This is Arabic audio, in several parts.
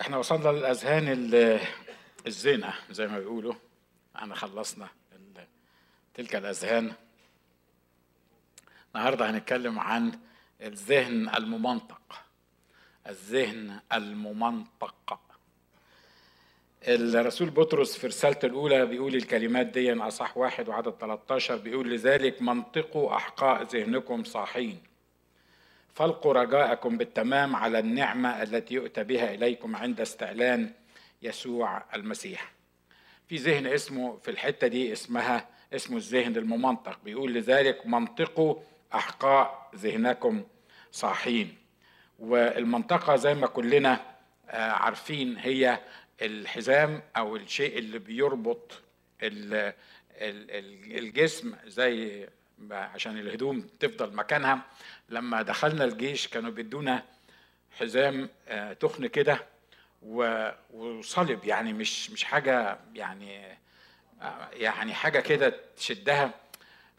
إحنا وصلنا للأذهان ال- الزنا زي ما بيقولوا. إحنا خلصنا تلك الأذهان. النهارده هنتكلم عن الذهن الممنطق. الذهن الممنطق. الرسول بطرس في رسالته الأولى بيقول الكلمات دي أصح واحد وعدد 13 بيقول لذلك منطقوا أحقاء ذهنكم صاحين. فالقوا رجاءكم بالتمام على النعمة التي يؤتى بها إليكم عند استعلان يسوع المسيح. في ذهن اسمه في الحتة دي اسمها اسمه الذهن الممنطق. بيقول لذلك منطقوا أحقاء ذهنكم صاحين. والمنطقة زي ما كلنا آه، عارفين هي الحزام أو الشيء اللي بيربط ال- ال- ال- الجسم زي عشان الهدوم تفضل مكانها. لما دخلنا الجيش كانوا بيدونا حزام آه، تخن كده وصلب يعني مش مش حاجة يعني آه، يعني حاجة كده تشدها.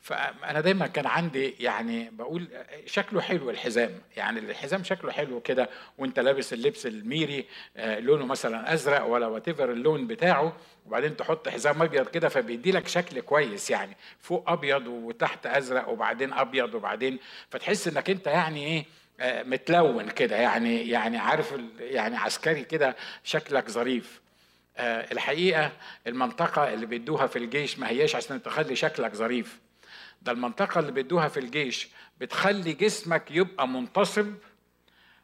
فأنا دايما كان عندي يعني بقول شكله حلو الحزام يعني الحزام شكله حلو كده وأنت لابس اللبس الميري آه، لونه مثلا أزرق ولا وات اللون بتاعه وبعدين تحط حزام أبيض كده فبيدي لك شكل كويس يعني فوق أبيض وتحت أزرق وبعدين أبيض وبعدين فتحس إنك أنت يعني إيه آه، متلون كده يعني يعني عارف يعني عسكري كده شكلك ظريف. آه، الحقيقة المنطقة اللي بيدوها في الجيش ما هياش عشان تخلي شكلك ظريف. ده المنطقة اللي بيدوها في الجيش بتخلي جسمك يبقى منتصب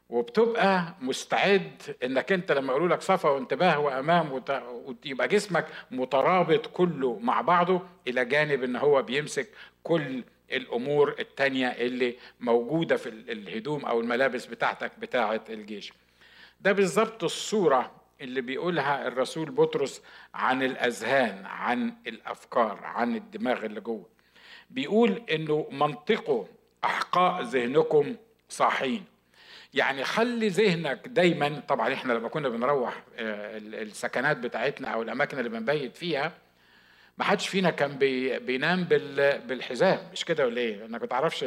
وبتبقى مستعد إنك أنت لما يقولوا لك صفا وانتباه وأمام ويبقى جسمك مترابط كله مع بعضه إلى جانب إن هو بيمسك كل الأمور التانية اللي موجودة في ال- الهدوم أو الملابس بتاعتك بتاعة الجيش. ده بالظبط الصورة اللي بيقولها الرسول بطرس عن الأذهان عن الأفكار عن الدماغ اللي جوه. بيقول إنه منطقوا أحقاء ذهنكم صاحين. يعني خلي ذهنك دايما طبعا إحنا لما كنا بنروح آه، ال- السكنات بتاعتنا أو الأماكن اللي بنبيت فيها ما حدش فينا كان بي بينام بال- بالحزام. مش كده ولا إيه؟ انك ما تعرفش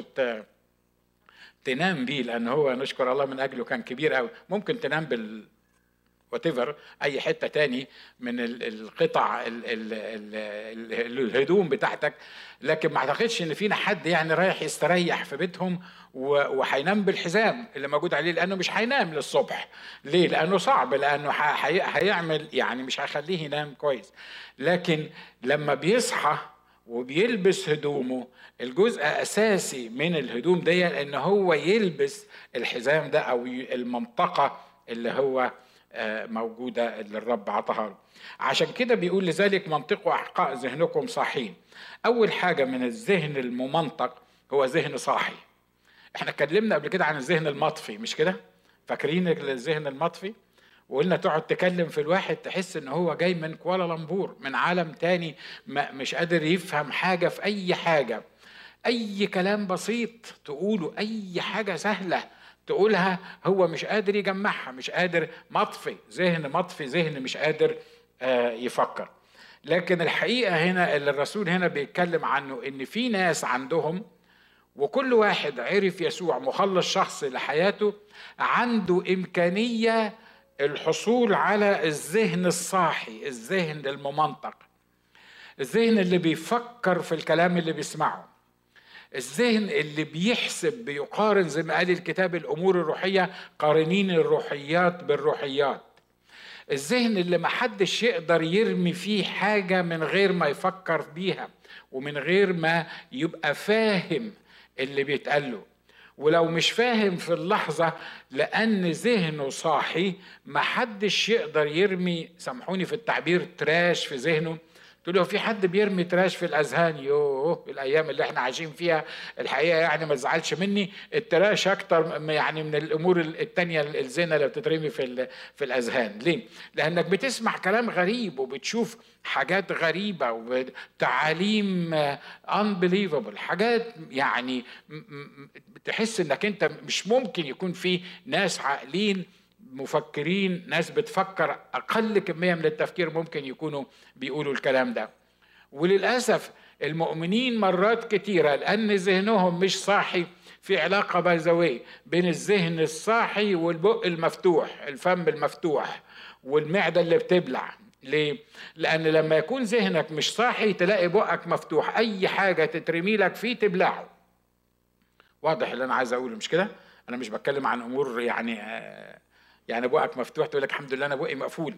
تنام بيه لأن هو نشكر الله من أجله كان كبير قوي ممكن تنام بال وات أي حتة تاني من ال- القطع ال ال ال ال الهدوم بتاعتك. لكن ما أعتقدش إن فينا حد يعني رايح يستريح في بيتهم وهينام بالحزام اللي موجود عليه لأنه مش هينام للصبح. ليه؟ لأنه صعب لأنه هيعمل يعني مش هيخليه ينام كويس. لكن لما بيصحى وبيلبس هدومه الجزء أساسي من الهدوم دي إن هو يلبس الحزام ده أو المنطقة اللي هو موجودة اللي الرب عطاها له. عشان كده بيقول لذلك منطقوا احقاء ذهنكم صاحين. أول حاجة من الذهن الممنطق هو ذهن صاحي. إحنا اتكلمنا قبل كده عن الذهن المطفي مش كده؟ فاكرين الذهن المطفي؟ وقلنا تقعد تكلم في الواحد تحس إن هو جاي من كوالالمبور من عالم تاني مش قادر يفهم حاجة في أي حاجة. أي كلام بسيط تقوله أي حاجة سهلة تقولها هو مش قادر يجمعها مش قادر مطفي ذهن مطفي ذهن مش قادر آه، يفكر. لكن الحقيقة هنا اللي الرسول هنا بيتكلم عنه إن في ناس عندهم وكل واحد عرف يسوع مخلص شخص لحياته عنده إمكانية الحصول على الذهن الصاحي الذهن الممنطق الذهن اللي بيفكر في الكلام اللي بيسمعه. الذهن اللي بيحسب بيقارن زي ما قال الكتاب الأمور الروحية قارنين الروحيات بالروحيات. الذهن اللي محدش يقدر يرمي فيه حاجة من غير ما يفكر بيها ومن غير ما يبقى فاهم اللي بيتقال له ولو مش فاهم في اللحظة لأن ذهنه صاحي محدش يقدر يرمي سامحوني في التعبير تراش في ذهنه. تقول له في حد بيرمي تراش في الأذهان؟ يوه الأيام اللي إحنا عايشين فيها الحقيقة يعني ما تزعلش مني. التراش أكتر يعني من الأمور ال- التانية ال- الزنا اللي بتترمي في في الأذهان. ليه؟ لأنك بتسمع كلام غريب وبتشوف حاجات غريبة وتعاليم unbelievable. حاجات يعني تحس إنك أنت مش ممكن يكون في ناس عاقلين مفكرين ناس بتفكر أقل كمية من التفكير ممكن يكونوا بيقولوا الكلام ده وللأسف المؤمنين مرات كتيرة لأن ذهنهم مش صاحي في علاقة بيزوية بين الذهن الصاحي والبق المفتوح الفم المفتوح والمعدة اللي بتبلع ليه؟ لأن لما يكون ذهنك مش صاحي تلاقي بقك مفتوح أي حاجة تترمي لك فيه تبلعه واضح اللي أنا عايز أقوله مش كده؟ أنا مش بتكلم عن أمور يعني آه يعني بقك مفتوح تقول لك الحمد لله أنا بقي مقفول.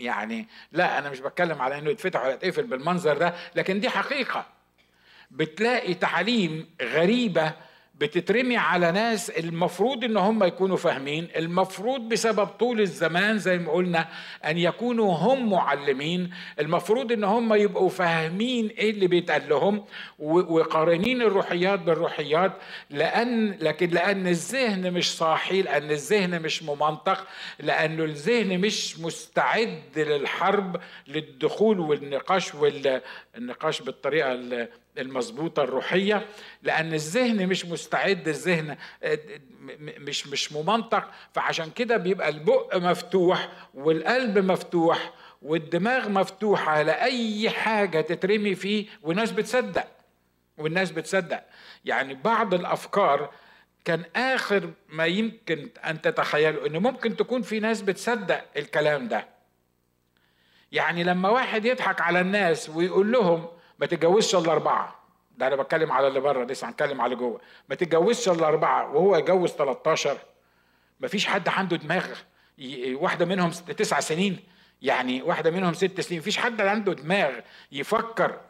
يعني لا أنا مش بتكلم على إنه يتفتح ولا يتقفل بالمنظر ده لكن دي حقيقة. بتلاقي تعليم غريبة بتترمي على ناس المفروض إن هم يكونوا فاهمين المفروض بسبب طول الزمان زي ما قلنا أن يكونوا هم معلمين المفروض إن هم يبقوا فاهمين إيه اللي بيتقال لهم وقارنين الروحيات بالروحيات لأن لكن لأن الذهن مش صاحي لأن الذهن مش ممنطق لأنه الذهن مش مستعد للحرب للدخول والنقاش والنقاش بالطريقة المظبوطة الروحية لأن الذهن مش مستعد الذهن مش مش ممنطق. فعشان كده بيبقى البق مفتوح والقلب مفتوح والدماغ مفتوحة لأي حاجة تترمي فيه والناس بتصدق. والناس بتصدق. يعني بعض الأفكار كان آخر ما يمكن أن تتخيلوا إنه ممكن تكون في ناس بتصدق الكلام ده. يعني لما واحد يضحك على الناس ويقول لهم ما تتجوزش الا اربعة. ده أنا بتكلم على اللي بره لسه هنتكلم على جوه. ما تتجوزش الا اربعة وهو يتجوز 13 ما فيش حد عنده دماغ واحدة منهم تسع سنين. يعني واحدة منهم ست سنين. فيش حد عنده دماغ يفكر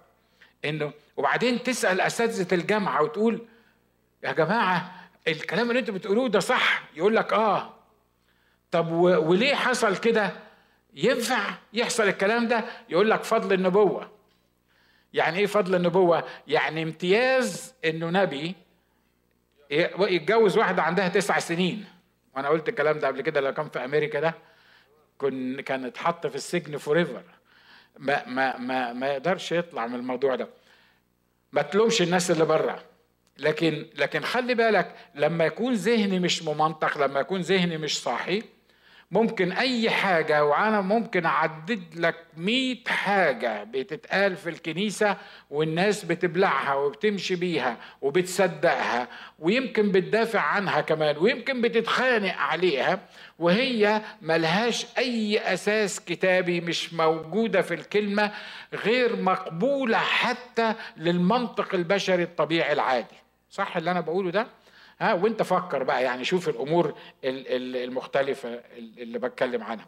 انه وبعدين تسأل أساتذة الجامعة وتقول يا جماعة الكلام اللي أنتوا بتقولوه ده صح؟ يقول لك آه. طب وليه حصل كده؟ ينفع يحصل الكلام ده؟ يقول لك فضل النبوة. يعني إيه فضل النبوة؟ يعني امتياز إنه نبي يتجوز واحدة عندها تسع سنين. وأنا قلت الكلام ده قبل كده لو كان في أمريكا ده كن كان اتحط في السجن forever ما ما ما ما يقدرش يطلع من الموضوع ده. ما تلومش الناس اللي بره. لكن لكن خلي بالك لما يكون ذهني مش ممنطق لما يكون ذهني مش صاحي ممكن أي حاجة وأنا ممكن أعدد لك مئة حاجة بتتقال في الكنيسة والناس بتبلعها وبتمشي بيها وبتصدقها ويمكن بتدافع عنها كمان ويمكن بتتخانق عليها وهي ملهاش أي أساس كتابي مش موجودة في الكلمة غير مقبولة حتى للمنطق البشري الطبيعي العادي صح اللي أنا بقوله ده؟ ها وانت فكر بقى يعني شوف الأمور المختلفة اللي بتكلم عنها.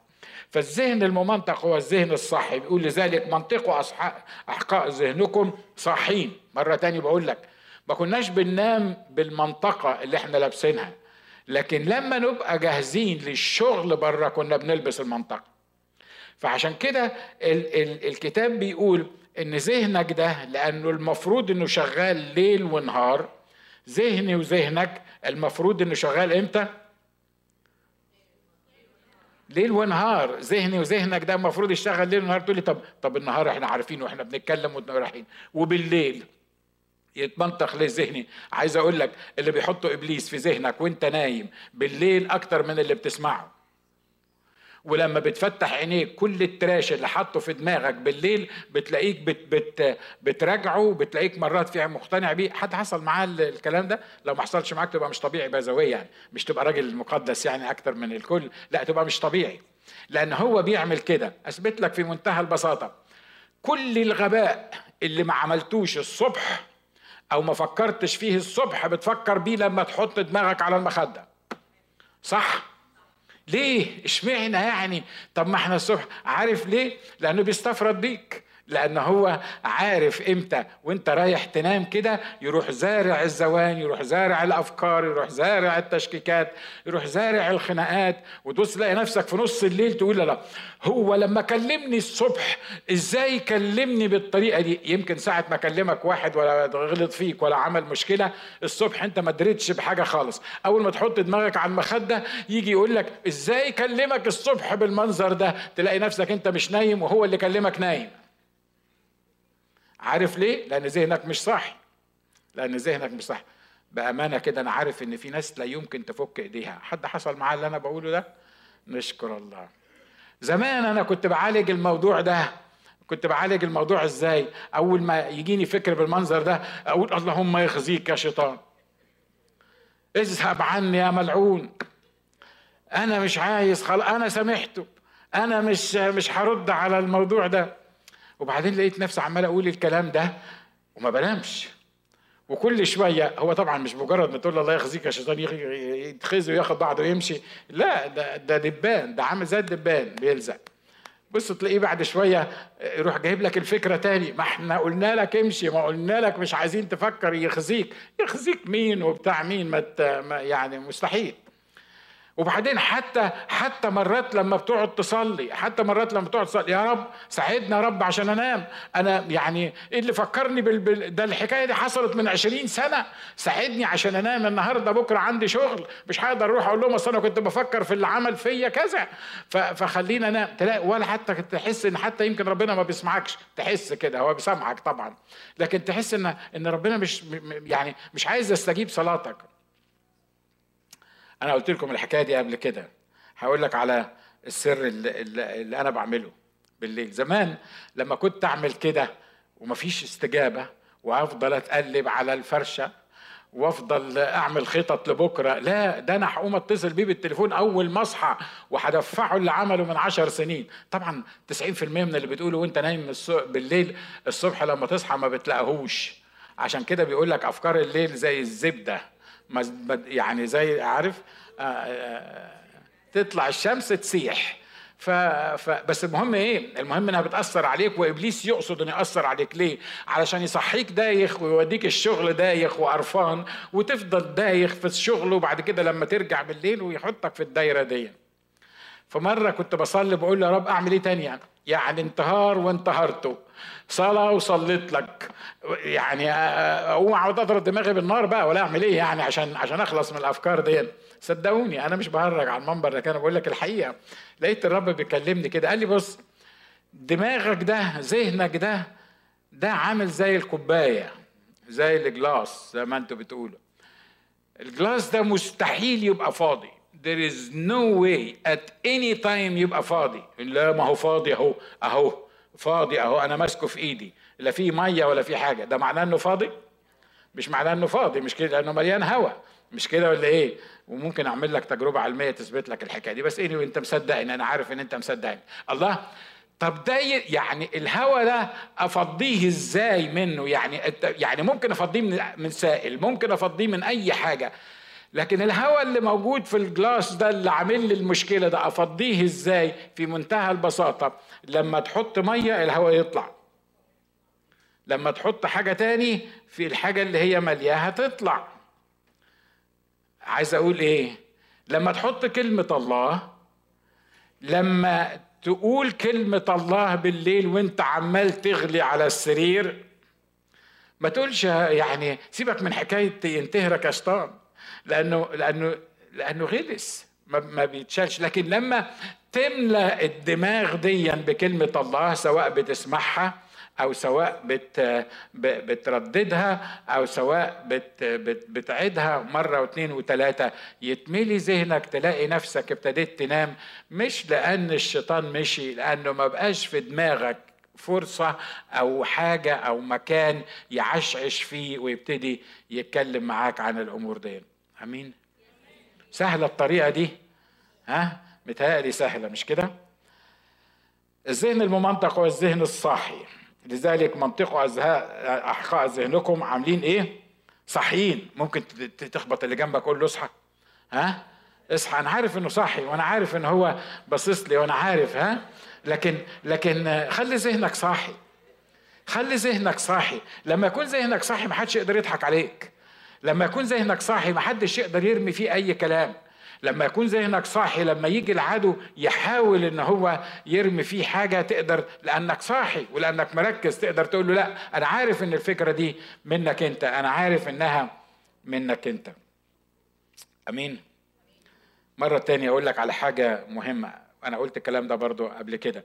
فالذهن الممنطق هو الذهن الصحي. بيقول لذلك منطقوا أحقاء ذهنكم صاحين. مرة تاني بقول لك ما كناش بننام بالمنطقة اللي إحنا لابسينها. لكن لما نبقى جاهزين للشغل بره كنا بنلبس المنطقة. فعشان كده ال ال الكتاب بيقول إن ذهنك ده لأنه المفروض إنه شغال ليل ونهار ذهني وذهنك المفروض إنه شغال إمتى؟ ليل ونهار. ذهني وذهنك ده المفروض يشتغل ليل ونهار. تقول لي طب طب النهار إحنا عارفين وإحنا بنتكلم رايحين وبالليل يتمنطق ليه ذهني؟ عايز أقول لك اللي بيحطوا إبليس في ذهنك وأنت نايم بالليل أكتر من اللي بتسمعه. ولما بتفتح عينيك كل التراش اللي حاطه في دماغك بالليل بتلاقيك بت بت بتراجعه بتلاقيك مرات فيها مقتنع بيه. حد حصل معاه الكلام ده؟ لو ما حصلش معاك تبقى مش طبيعي بازوية يعني. مش تبقى راجل مقدس يعني أكتر من الكل. لا تبقى مش طبيعي. لأن هو بيعمل كده. أثبت لك في منتهى البساطة. كل الغباء اللي ما عملتوش الصبح أو ما فكرتش فيه الصبح بتفكر بيه لما تحط دماغك على المخدة. صح؟ ليه؟ اشمعنى يعني؟ طب ما إحنا الصبح عارف ليه؟ لأنه بيستفرد بيك. لأن هو عارف إمتى وإنت رايح تنام كده يروح زارع الزوان يروح زارع الأفكار يروح زارع التشكيكات يروح زارع الخناقات وتبص تلاقي نفسك في نص الليل تقول لا هو لما كلمني الصبح إزاي كلمني بالطريقة دي؟ يمكن ساعة ما كلمك واحد ولا غلط فيك ولا عمل مشكلة الصبح أنت ما دريتش بحاجة خالص. أول ما تحط دماغك على المخدة يجي يقول لك إزاي كلمك الصبح بالمنظر ده؟ تلاقي نفسك أنت مش نايم وهو اللي كلمك نايم. عارف ليه؟ لأن ذهنك مش صح لأن ذهنك مش صح بأمانة كده أنا عارف إن في ناس لا يمكن تفك إيديها. حد حصل معاه اللي أنا بقوله ده؟ نشكر الله. زمان أنا كنت بعالج الموضوع ده. كنت بعالج الموضوع إزاي؟ أول ما يجيني فكر بالمنظر ده أقول اللهم يخزيك يا شيطان. اذهب عني يا ملعون. أنا مش عايز خلاص أنا سامحته أنا مش مش هرد على الموضوع ده. وبعدين لقيت نفسي عمال أقول الكلام ده وما بنامش. وكل شوية هو طبعا مش مجرد ما تقول الله يخزيك يا شيطان يتخزي وياخد بعضه ويمشي. لا ده ده دبان ده عامل زي الدبان بيلزق. بص تلاقيه بعد شوية يروح جايب لك الفكرة تاني. ما إحنا قلنا لك امشي ما قلنا لك مش عايزين تفكر يخزيك. يخزيك مين وبتاع مين؟ ما يعني مستحيل. وبعدين حتى حتى مرات لما بتقعد تصلي حتى مرات لما بتقعد تصلي يا رب ساعدنا يا رب عشان أنام. أنا يعني إيه اللي فكرني بال... ده الحكاية دي حصلت من عشرين سنة. ساعدني عشان أنام النهارده بكرة عندي شغل مش هقدر أروح أقول لهم أصل أنا كنت بفكر في اللي عمل فيا كذا. ف... فخلينا أنام. تلاقي ولا حتى تحس إن حتى يمكن ربنا ما بيسمعكش. تحس كده هو بيسمعك طبعا. لكن تحس ان إن ربنا مش يعني مش عايز يستجيب صلاتك. أنا قلت لكم الحكاية دي قبل كده. هقول لك على السر اللي, اللي أنا بعمله بالليل. زمان لما كنت أعمل كده ومفيش استجابة وأفضل أتقلب على الفرشة وأفضل أعمل خطط لبكرة لا ده أنا هقوم أتصل بيه بالتليفون أول ما أصحى وهدفعه اللي عمله من عشر سنين. طبعا 90% من اللي بتقوله وأنت نايم بالليل الصبح لما تصحى ما بتلاقيهوش. عشان كده بيقول لك أفكار الليل زي الزبدة. يعني زي عارف آه، آه، تطلع الشمس تسيح. ف... ف... بس المهم إيه؟ المهم إنها بتأثر عليك وإبليس يقصد إنه يأثر عليك. ليه؟ علشان يصحيك دايخ ويوديك الشغل دايخ وقرفان وتفضل دايخ في الشغل وبعد كده لما ترجع بالليل ويحطك في الدايرة دي. فمرة كنت بصلي بقول يا رب أعمل إيه تاني يعني؟ يعني انتهار وانتهرته صلاة وصليت لك. يعني أقوم أقعد أضرب دماغي بالنار بقى ولا أعمل إيه يعني عشان عشان أخلص من الأفكار دي صدقوني أنا مش بهرج على المنبر ده أنا بقول لك الحقيقة. لقيت الرب بيكلمني كده قال لي بص دماغك ده ذهنك ده ده عامل زي الكوباية زي الجلاس زي ما أنتوا بتقولوا. الجلاس ده مستحيل يبقى فاضي. There is no way at any time يبقى فاضي. لا ما هو فاضي أهو أهو فاضي أهو أنا ماسكه في إيدي. لا في مية ولا في حاجة. ده معناه إنه فاضي؟ مش معناه إنه فاضي مش كده؟ لأنه مليان هواء مش كده ولا إيه؟ وممكن أعمل لك تجربة علمية تثبت لك الحكاية دي. بس اني وانت مصدقني أنا عارف إن أنت مصدقني. الله؟ طب ده يعني الهواء ده أفضيه إزاي منه؟ يعني يعني ممكن أفضيه من من سائل ممكن أفضيه من أي حاجة. لكن الهواء اللي موجود في الجلاس ده اللي عامل لي المشكلة ده أفضيه إزاي؟ في منتهى البساطة لما تحط مية الهواء يطلع. لما تحط حاجة تاني في الحاجة اللي هي ملياها تطلع عايز أقول إيه؟ لما تحط كلمة الله لما تقول كلمة الله بالليل وأنت عمال تغلي على السرير ما تقولش يعني سيبك من حكاية ينتهرك يا شيطان لأنه لأنه لأنه غلس ما بيتشالش. لكن لما تملى الدماغ ديا بكلمة الله سواء بتسمعها أو سواء بت بترددها أو سواء بت بت بتعيدها مرة واثنين وثلاثة يتملي ذهنك تلاقي نفسك ابتديت تنام. مش لأن الشيطان مشي لأنه ما بقاش في دماغك فرصة أو حاجة أو مكان يعشعش فيه ويبتدي يتكلم معاك عن الأمور دي أمين. سهلة الطريقة دي. ها؟ متهيألي سهلة مش كده؟ الذهن الممنطق هو الذهن الصاحي. لذلك منطقوا أحقاء ذهنكم عاملين إيه؟ صاحيين. ممكن تخبط اللي جنبك قول له اصحى. ها؟ اصحى. أنا عارف إنه صاحي وأنا عارف إن هو باصص لي وأنا عارف ها؟ لكن لكن خلي ذهنك صاحي. خلي ذهنك صاحي. لما يكون ذهنك صاحي ما حدش يقدر يضحك عليك. لما يكون ذهنك صاحي محدش يقدر يرمي فيه أي كلام. لما يكون ذهنك صاحي لما يجي العدو يحاول إن هو يرمي فيه حاجة تقدر لأنك صاحي ولأنك مركز تقدر تقول له لا أنا عارف إن الفكرة دي منك أنت أنا عارف إنها منك أنت. أمين. مرة تانية أقول لك على حاجة مهمة. أنا قلت الكلام ده برضو قبل كده.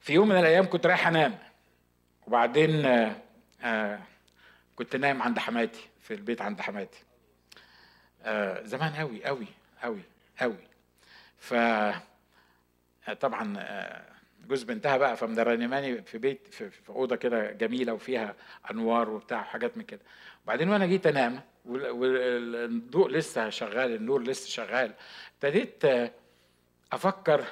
في يوم من الأيام كنت رايح أنام. وبعدين آه, آه، كنت نايم عند حماتي. في البيت عند حماتي. آه زمان قوي قوي قوي قوي ف طبعا آه، جوز بنتها بقى فمدرنماني في بيت في, في أوضة كده جميلة وفيها أنوار وبتاع وحاجات من كده. وبعدين وأنا جيت أنام والضوء لسه شغال النور لسه شغال ابتديت أفكر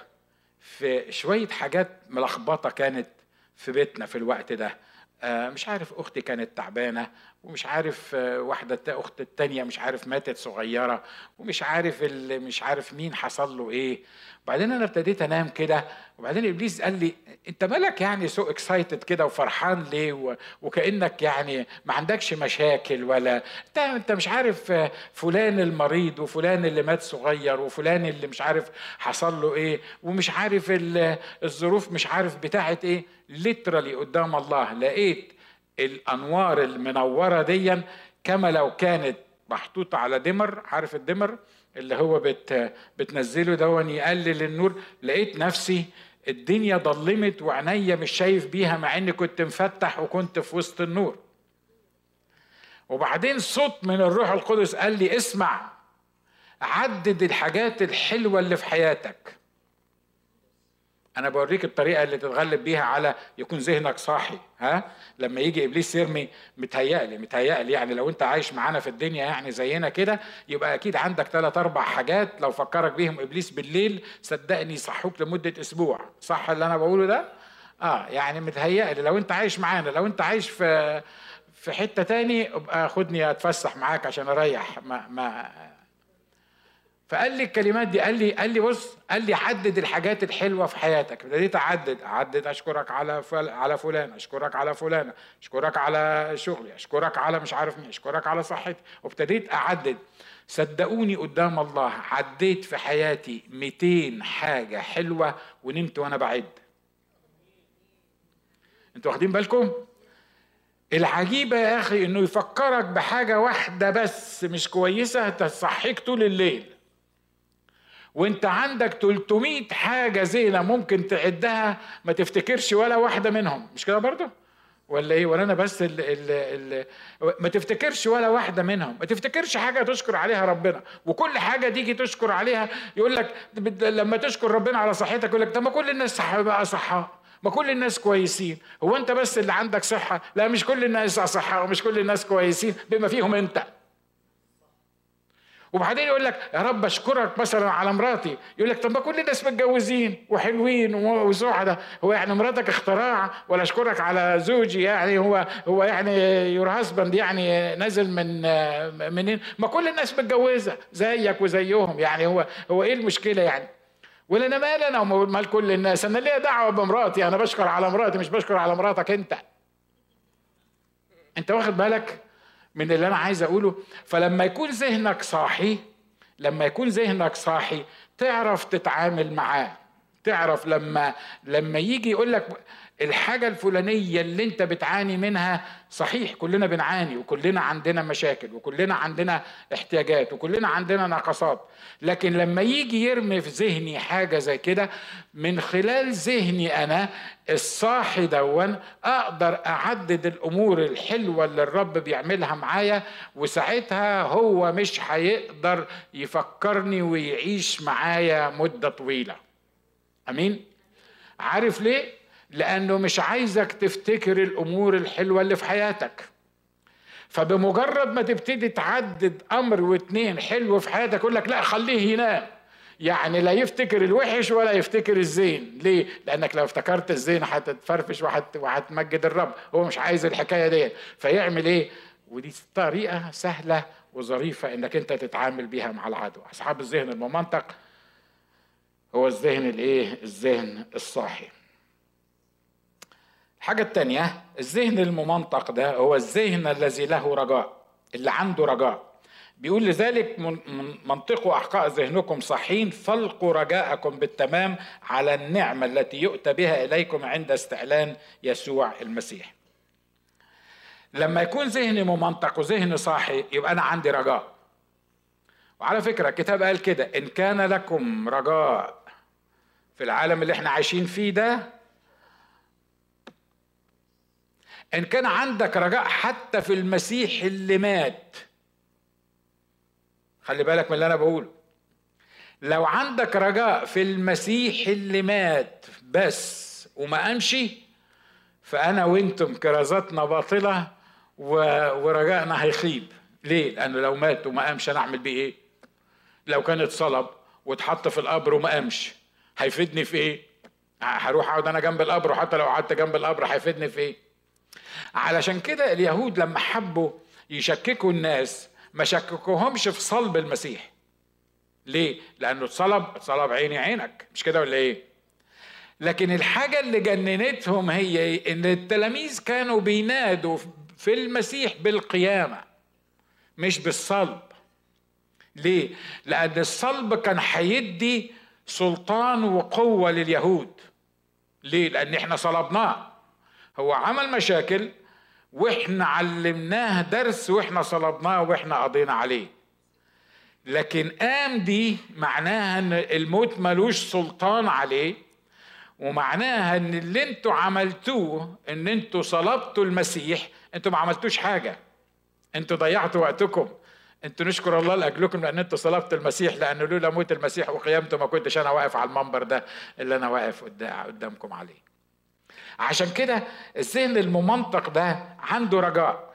في شوية حاجات ملخبطة كانت في بيتنا في الوقت ده. آه، مش عارف أختي كانت تعبانة ومش عارف آه، واحدة أخت التانية مش عارف ماتت صغيرة ومش عارف اللي مش عارف مين حصل له إيه. وبعدين أنا ابتديت أنام كده وبعدين إبليس قال لي أنت مالك يعني so excited كده وفرحان ليه؟ وكأنك يعني ما عندكش مشاكل ولا أنت أنت مش عارف آه، فلان المريض وفلان اللي مات صغير وفلان اللي مش عارف حصل له إيه ومش عارف الظروف مش عارف بتاعت إيه. literally قدام الله لقيت الأنوار المنورة ديا كما لو كانت محطوطة على دمر عارف الدمر اللي هو بت بتنزله دون يقلل النور؟ لقيت نفسي الدنيا ضلمت وعينيا مش شايف بيها مع إني كنت مفتح وكنت في وسط النور. وبعدين صوت من الروح القدس قال لي اسمع عدد الحاجات الحلوة اللي في حياتك. أنا بوريك الطريقة اللي تتغلب بيها على يكون ذهنك صاحي ها؟ لما يجي إبليس يرمي متهيألي متهيألي يعني لو أنت عايش معانا في الدنيا يعني زينا كده يبقى أكيد عندك ثلاث أربع حاجات لو فكرك بيهم إبليس بالليل صدقني يصحوك لمدة أسبوع صح اللي أنا بقوله ده؟ آه يعني متهيألي لو أنت عايش معانا لو أنت عايش في في حتة تاني أبقى خدني أتفسح معاك عشان أريح ما ما فقال لي الكلمات دي قال لي قال لي بص قال لي حدد الحاجات الحلوة في حياتك. ابتديت اعدد أعدد أشكرك على فل... على فلان أشكرك على فلانة أشكرك على شغلي أشكرك على مش عارف مين أشكرك على صحتي. وابتديت أعدد. صدقوني قدام الله عديت في حياتي 200 حاجة حلوة ونمت وأنا بعد. أنتوا واخدين بالكم؟ العجيبة يا أخي إنه يفكرك بحاجة واحدة بس مش كويسة تصحيك طول الليل. وانت عندك 300 حاجة زينة ممكن تعدها ما تفتكرش ولا واحدة منهم. مش كده برضه ولا إيه؟ ولا أنا بس ال ال ال ما تفتكرش ولا واحدة منهم. ما تفتكرش حاجة تشكر عليها ربنا. وكل حاجة تيجي تشكر عليها يقول لك لما تشكر ربنا على صحتك يقول لك طب ما كل الناس بقى صحة. ما كل الناس كويسين. هو أنت بس اللي عندك صحة؟ لا مش كل الناس صحة ومش كل الناس كويسين بما فيهم أنت. وبعدين يقول لك يا رب أشكرك مثلا على مراتي. يقول لك طب ما كل الناس متجوزين وحلوين وسعداء هو يعني مراتك اختراع ولا أشكرك على زوجي يعني هو هو يعني يور هازبند يعني نازل من منين؟ ما كل الناس متجوزة زيك وزيهم يعني هو هو إيه المشكلة يعني؟ ولا أنا مال أنا ومال كل الناس. أنا ليا دعوة بمراتي. أنا بشكر على مراتي مش بشكر على مراتك أنت. أنت واخد بالك؟ من اللي أنا عايز أقوله. فلما يكون ذهنك صاحي لما يكون ذهنك صاحي تعرف تتعامل معاه. تعرف لما لما يجي يقول لك الحاجة الفلانية اللي انت بتعاني منها صحيح كلنا بنعاني وكلنا عندنا مشاكل وكلنا عندنا احتياجات وكلنا عندنا نقصات لكن لما يجي يرمي في ذهني حاجة زي كده من خلال ذهني أنا الصاحي دون أقدر أعدد الأمور الحلوة اللي الرب بيعملها معايا وساعتها هو مش هيقدر يفكرني ويعيش معايا مدة طويلة أمين؟ عارف ليه؟ لأنه مش عايزك تفتكر الأمور الحلوة اللي في حياتك. فبمجرد ما تبتدي تعدد أمر واتنين حلو في حياتك يقول لك لا خليه ينام يعني لا يفتكر الوحش ولا يفتكر الزين. ليه؟ لأنك لو افتكرت الزين هتتفرفش وهتمجد الرب. هو مش عايز الحكاية دي فيعمل إيه؟ ودي طريقة سهلة وظريفة إنك أنت تتعامل بيها مع العدو. أصحاب الذهن الممنطق هو الذهن الإيه؟ الذهن الصاحي. الحاجة الثانية الذهن الممنطق ده هو الذهن الذي له رجاء اللي عنده رجاء. بيقول لذلك منطقوا أحقاء ذهنكم صحين فلقوا رجاءكم بالتمام على النعمة التي يؤتى بها إليكم عند استعلان يسوع المسيح. لما يكون ذهني ممنطق وذهني صاحي يبقى أنا عندي رجاء. وعلى فكرة الكتاب قال كده إن كان لكم رجاء في العالم اللي إحنا عايشين فيه ده إن كان عندك رجاء حتى في المسيح اللي مات. خلي بالك من اللي أنا بقوله. لو عندك رجاء في المسيح اللي مات بس وما امشي فأنا وأنتم كرازاتنا باطلة ورجائنا هيخيب. ليه؟ لأنه لو مات وما قامش أنا أعمل بيه إيه؟ لو كان اتصلب واتحط في القبر وما قامش هيفيدني في إيه؟ هروح أقعد أنا جنب القبر وحتى لو قعدت جنب القبر هيفيدني في إيه؟ علشان كده اليهود لما حبوا يشككوا الناس ما شككوهمش في صلب المسيح ليه لأنه اتصلب اتصلب عيني عينك مش كده ولا إيه لكن الحاجة اللي جننتهم هي إيه؟ إن التلاميذ كانوا بينادوا في المسيح بالقيامة مش بالصلب ليه؟ لأن الصلب كان هيدي سلطان وقوة لليهود ليه؟ لأن إحنا صلبناه هو عمل مشاكل وإحنا علمناه درس وإحنا صلبناه وإحنا قضينا عليه. لكن قام دي معناها إن الموت ملوش سلطان عليه ومعناها إن اللي أنتوا عملتوه إن أنتوا صلبتوا المسيح أنتوا ما عملتوش حاجة. أنتوا ضيعتوا وقتكم. أنتوا نشكر الله لأجلكم لأن أنتوا صلبتوا المسيح لأن لولا موت المسيح وقيامته ما كنتش أنا واقف على المنبر ده اللي أنا واقف قدامكم عليه. عشان كده الذهن الممنطق ده عنده رجاء.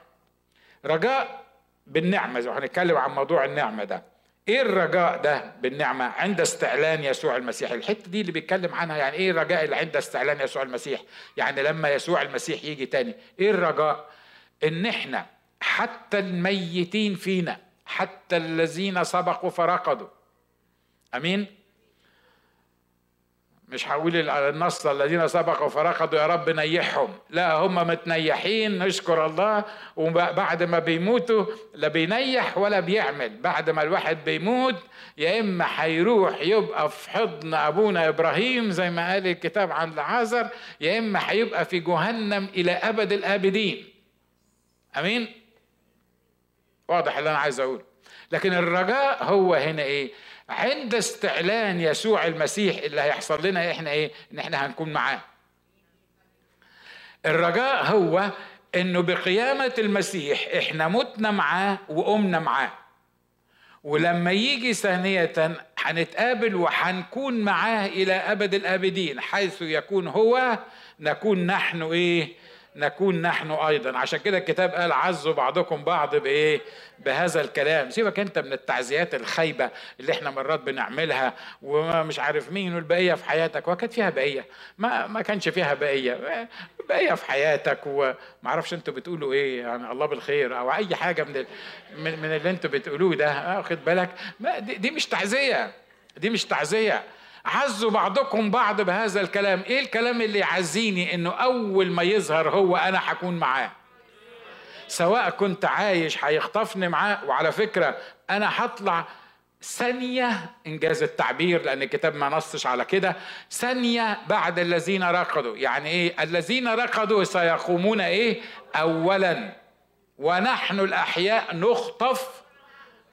رجاء بالنعمة زي هنتكلم عن موضوع النعمة ده. إيه الرجاء ده بالنعمة؟ عند استعلان يسوع المسيح. الحتة دي اللي بيتكلم عنها يعني إيه الرجاء اللي عند استعلان يسوع المسيح؟ يعني لما يسوع المسيح يجي تاني. إيه الرجاء؟ إن إحنا حتى الميتين فينا حتى الذين سبقوا فرقدوا. أمين؟ مش هقول النص الذين سبقوا فرقدوا يا رب نيحهم. لا هم متنيحين نشكر الله. وبعد ما بيموتوا لا بينيح ولا بيعمل. بعد ما الواحد بيموت يا إما هيروح يبقى في حضن أبونا إبراهيم زي ما قال الكتاب عن لعازر يا إما هيبقى في جهنم إلى أبد الآبدين. آمين؟ واضح اللي أنا عايز أقوله. لكن الرجاء هو هنا إيه؟ عند استعلان يسوع المسيح اللي هيحصل لنا إحنا إيه؟ ان إحنا هنكون معاه. الرجاء هو انه بقيامة المسيح إحنا متنا معاه وقمنا معاه. ولما يجي ثانية هنتقابل وهنكون معاه إلى أبد الآبدين حيث يكون هو نكون نحن إيه؟ نكون نحن أيضا. عشان كده الكتاب قال عزوا بعضكم بعض بإيه؟ بهذا الكلام. سيبك أنت من التعزيات الخايبة اللي إحنا مرات بنعملها ومش عارف مين والبقية في حياتك. وكانت فيها بقية. ما ما كانش فيها بقية. بقية في حياتك وما أعرفش أنتوا بتقولوا إيه. يعني الله بالخير. أو أي حاجة من من اللي أنتوا بتقولوه ده. واخد بالك؟ دي, دي مش تعزية. دي مش تعزية. عزوا بعضكم بعض بهذا الكلام. إيه الكلام اللي يعزيني؟ إنه أول ما يظهر هو أنا هكون معاه. سواء كنت عايش هيخطفني معاه. وعلى فكرة أنا هطلع ثانية إنجاز التعبير لأن الكتاب ما نصش على كده. ثانية بعد الذين رقدوا. يعني إيه؟ الذين رقدوا سيقومون إيه؟ أولا. ونحن الأحياء نخطف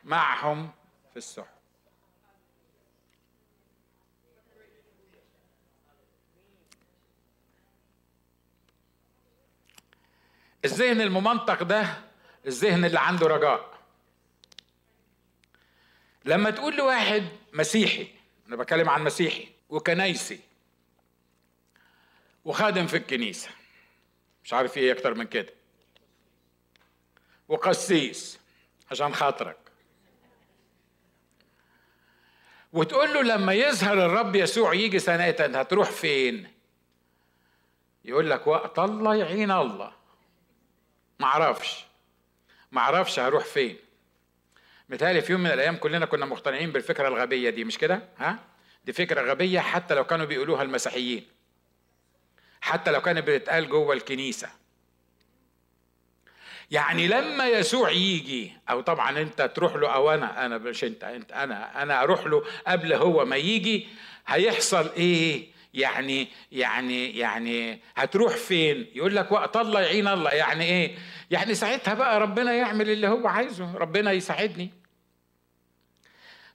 معهم في السحب الذهن الممنطق ده الذهن اللي عنده رجاء. لما تقول لواحد مسيحي أنا بتكلم عن مسيحي وكنايسي وخادم في الكنيسة مش عارف إيه أكتر من كده وقسيس عشان خاطرك. وتقول له لما يظهر الرب يسوع يجي سنة هتروح فين؟ يقول لك وقت الله يعين الله. ما أعرفش هروح فين. متهيألي في يوم من الأيام كلنا كنا مقتنعين بالفكرة الغبية دي مش كده؟ ها؟ دي فكرة غبية حتى لو كانوا بيقولوها المسيحيين. حتى لو كانت بتتقال جوه الكنيسة. يعني لما يسوع يجي أو طبعا أنت تروح له أو أنا أنا مش أنت أنت أنا أنا أروح له قبل هو ما يجي هيحصل إيه؟ يعني يعني يعني هتروح فين؟ يقول لك وقت الله يعين الله. يعني إيه؟ يعني ساعتها بقى ربنا يعمل اللي هو عايزه. ربنا يساعدني.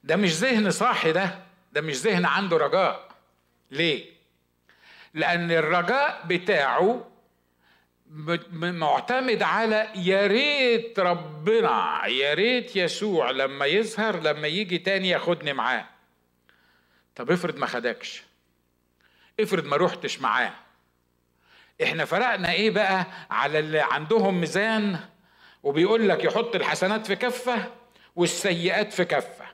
ده مش ذهن صاحي ده. ده مش ذهن عنده رجاء. ليه؟ لأن الرجاء بتاعه معتمد على يا ريت ربنا يا ريت يسوع لما يظهر لما يجي تاني ياخدني معاه. طب افرض ما خدكش. افرض ما روحتش معاه. إحنا فرقنا إيه بقى على اللي عندهم ميزان وبيقول لك يحط الحسنات في كفة والسيئات في كفة.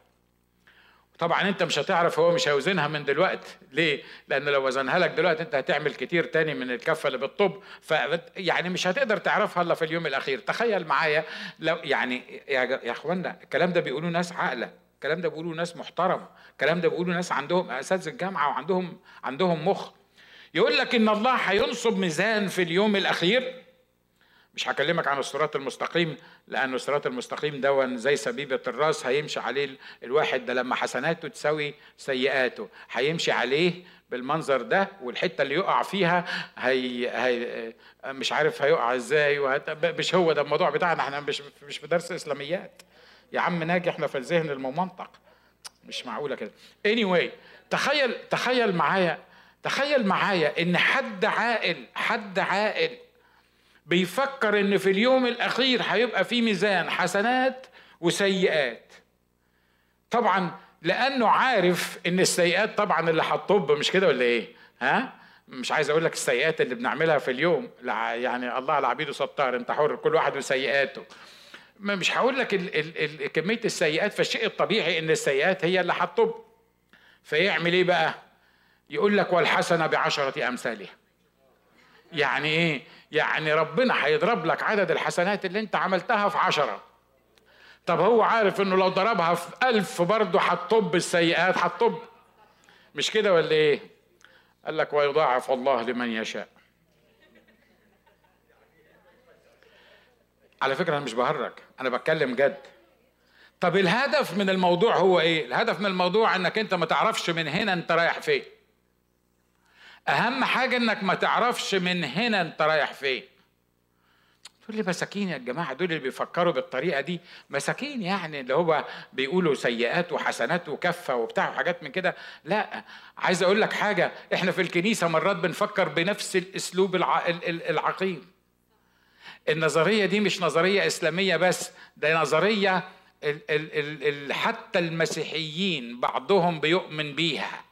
طبعا انت مش هتعرف هو مش هيوزنها من دلوقتي ليه؟ لأن لو وزنها لك دلوقتي انت هتعمل كتير تاني من الكفة اللي بالطب ف يعني مش هتقدر تعرفها إلا في اليوم الأخير. تخيل معايا لو يعني يا, إخوانا الكلام ده بيقولوا ناس عاقلة. الكلام ده بيقولوا ناس محترمة الكلام ده بيقولوا ناس عندهم أساتذة الجامعة وعندهم عندهم مخ. يقول لك إن الله هينصب ميزان في اليوم الأخير. مش هكلمك عن الصراط المستقيم لأن الصراط المستقيم دون زي سبيبة الرأس هيمشي عليه الواحد ده لما حسناته تساوي سيئاته. هيمشي عليه بالمنظر ده والحتة اللي يقع فيها هي, هي مش عارف هيقع إزاي مش هو ده الموضوع بتاعنا إحنا مش مش في درس إسلاميات. يا عم ناجي إحنا في الذهن الممنطق مش معقولة كده. Anyway تخيل تخيل معايا تخيل معايا إن حد عاقل حد عاقل بيفكر إن في اليوم الأخير هيبقى في ميزان حسنات وسيئات. طبعا لأنه عارف إن السيئات طبعا اللي هتطب مش كده ولا إيه؟ ها؟ مش عايز أقول لك السيئات اللي بنعملها في اليوم. يعني الله على عبيده ستار أنت حر كل واحد وسيئاته. مش هقول لك ال ال ال كمية السيئات فالشيء الطبيعي إن السيئات هي اللي هتطب. فيعمل إيه بقى؟ يقول لك والحسنة بعشرة أمثالها. يعني إيه؟ يعني ربنا هيضرب لك عدد الحسنات اللي أنت عملتها في عشرة. طب هو عارف إنه لو ضربها في ألف برضه هتطب السيئات هتطب. مش كده ولا إيه؟ قال لك ويضاعف الله لمن يشاء. على فكرة أنا مش بهرج أنا بتكلم جد. طب الهدف من الموضوع هو إيه؟ الهدف من الموضوع إنك أنت ما تعرفش من هنا أنت رايح فين. أهم حاجة إنك ما تعرفش من هنا أنت رايح فين. تقول لي مساكين يا جماعة دول اللي بيفكروا بالطريقة دي. مساكين يعني اللي هو بيقولوا سيئات وحسنات وكفة وبتاع وحاجات من كده. لا عايز أقول لك حاجة إحنا في الكنيسة مرات بنفكر بنفس الأسلوب الع... العقيم. النظرية دي مش نظرية إسلامية بس ده نظرية ال... ال... ال... حتى المسيحيين بعضهم بيؤمن بيها.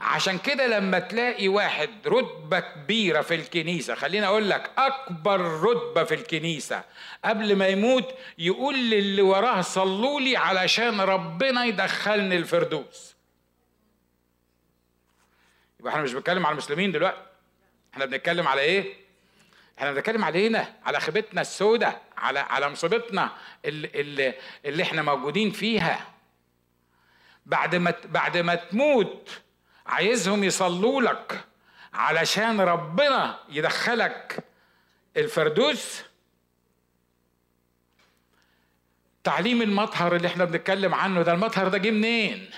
عشان كده لما تلاقي واحد رتبة كبيرة في الكنيسة خليني أقول لك أكبر رتبة في الكنيسة قبل ما يموت يقول للي وراه صلوا لي علشان ربنا يدخلني الفردوس. يبقى إحنا مش بنتكلم على المسلمين دلوقتي. إحنا بنتكلم على إيه؟ إحنا بنتكلم علينا على خيبتنا السوداء على على مصيبتنا اللي, اللي, اللي إحنا موجودين فيها. بعد ما بعد ما تموت عايزهم يصلوا لك علشان ربنا يدخلك الفردوس. تعليم المطهر اللي إحنا بنتكلم عنه ده المطهر ده جه منين؟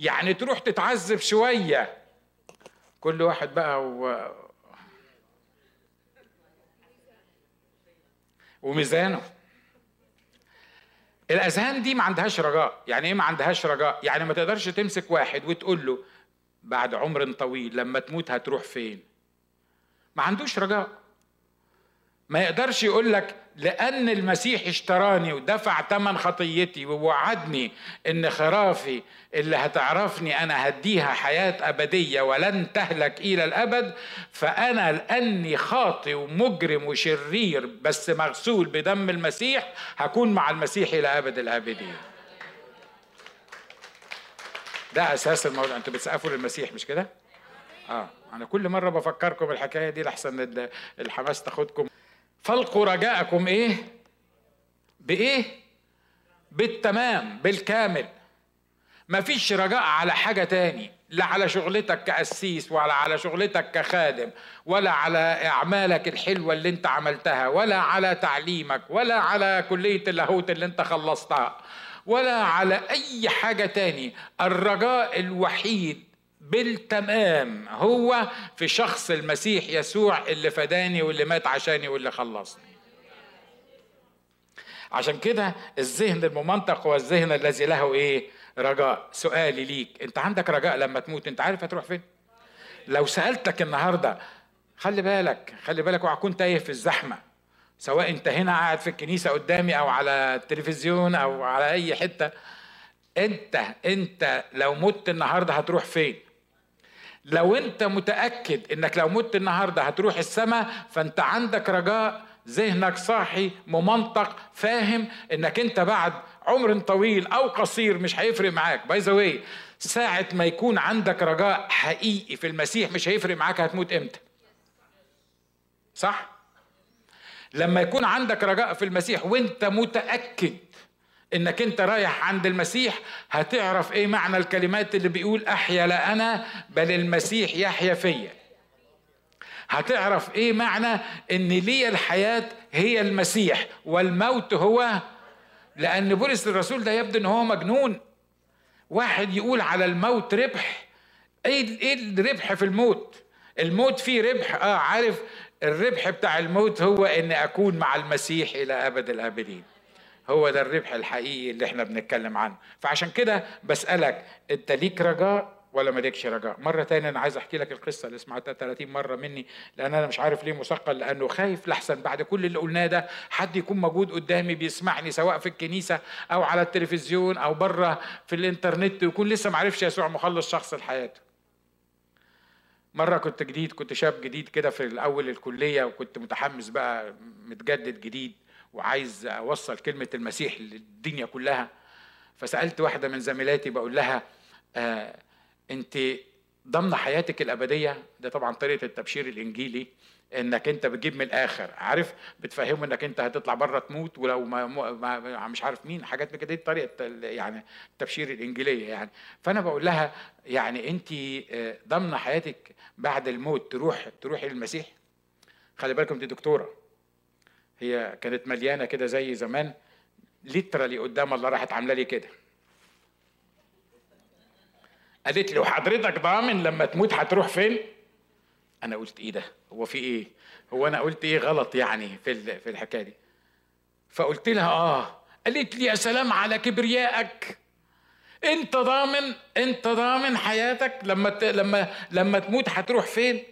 يعني تروح تتعذب شوية. كل واحد بقى و... وميزانه. الاذهان دي ما عندهاش رجاء. يعني إيه ما عندهاش رجاء؟ يعني ما تقدرش تمسك واحد وتقول له بعد عمر طويل لما تموت هتروح فين؟ ما عندوش رجاء. ما يقدرش يقول لك لأن المسيح اشتراني ودفع ثمن خطيتي ووعدني إن خرافي اللي هتعرفني أنا هديها حياة أبدية ولن تهلك إلى الأبد فأنا لأني خاطي ومجرم وشرير بس مغسول بدم المسيح هكون مع المسيح إلى أبد الآبدين. ده أساس الموضوع. أنتوا بتسقفوا للمسيح مش كده؟ آه أنا كل مرة بفكركم الحكاية دي لحسن الحماس تاخدكم. فالقوا رجاءكم إيه؟ بإيه؟ بالتمام بالكامل. مفيش رجاء على حاجة تاني لا على شغلتك كأسيس ولا على شغلتك كخادم ولا على أعمالك الحلوة اللي أنت عملتها ولا على تعليمك ولا على كلية اللاهوت اللي أنت خلصتها ولا على أي حاجة تاني. الرجاء الوحيد بالتمام. هو في شخص المسيح يسوع اللي فداني واللي مات عشاني واللي خلصني. عشان كده الذهن الممنطق هو الذهن الذي له إيه؟ رجاء. سؤالي ليك أنت عندك رجاء لما تموت؟ أنت عارف هتروح فين؟ لو سألتك النهارده خلي بالك خلي بالك اوعى تكون تايه في الزحمة. سواء أنت هنا قاعد في الكنيسة قدامي أو على التلفزيون أو على أي حتة أنت أنت لو مت النهارده هتروح فين؟ لو انت متأكد انك لو مت النهارده هتروح السماء فانت عندك رجاء ذهنك صاحي ممنطق فاهم انك انت بعد عمر طويل أو قصير مش هيفرق معاك. باي ذا ساعة ما يكون عندك رجاء حقيقي في المسيح مش هيفرق معاك هتموت إمتى. صح؟ لما يكون عندك رجاء في المسيح وانت متأكد إنك أنت رايح عند المسيح هتعرف إيه معنى الكلمات اللي بيقول أحيا لا أنا بل المسيح يحيا فيا. هتعرف إيه معنى إن لي الحياة هي المسيح والموت هو؟ لأن بولس الرسول ده يبدو إن هو مجنون. واحد يقول على الموت ربح. إيه إيه الربح في الموت؟ الموت فيه ربح. آه عارف الربح بتاع الموت هو ان أكون مع المسيح إلى أبد الابدين هو ده الربح الحقيقي اللي إحنا بنتكلم عنه. فعشان كده بسألك انت ليك رجاء ولا مالكش رجاء؟ مرة تانية أنا عايز أحكي لك القصة اللي سمعتها 30 مرة مني لأن أنا مش عارف ليه مثقل لأنه خايف لحسن. بعد كل اللي قلناه ده حد يكون موجود قدامي بيسمعني سواء في الكنيسة أو على التلفزيون أو بره في الإنترنت ويكون لسه معرفش يسوع مخلص شخص لحياته مرة كنت جديد كنت شاب جديد كده في الأول الكلية وكنت متحمس بقى متجدد جديد. وعايز أوصل كلمة المسيح للدنيا كلها فسألت واحدة من زميلاتي بقول لها آه أنت ضمن حياتك الأبدية ده طبعا طريقة التبشير الإنجيلي إنك أنت بتجيب من الآخر عارف؟ بتفهمه إنك أنت هتطلع بره تموت ولو ما, ما مش عارف مين حاجات من كده دي طريقة يعني التبشير الإنجيلية يعني. فأنا بقول لها يعني أنت آه، ضمن حياتك بعد الموت تروح تروحي للمسيح؟ خلي بالكم دي دكتورة. هي كانت مليانة كده زي زمان. ليترالي قدام الله راحت عاملة لي كده. قالت لي وحضرتك ضامن لما تموت هتروح فين؟ أنا قلت إيه ده؟ هو في إيه؟ هو أنا قلت إيه غلط يعني في في الحكاية دي؟ فقلت لها آه. قالت لي يا سلام على كبريائك. أنت ضامن أنت ضامن حياتك لما. لما لما تموت هتروح فين؟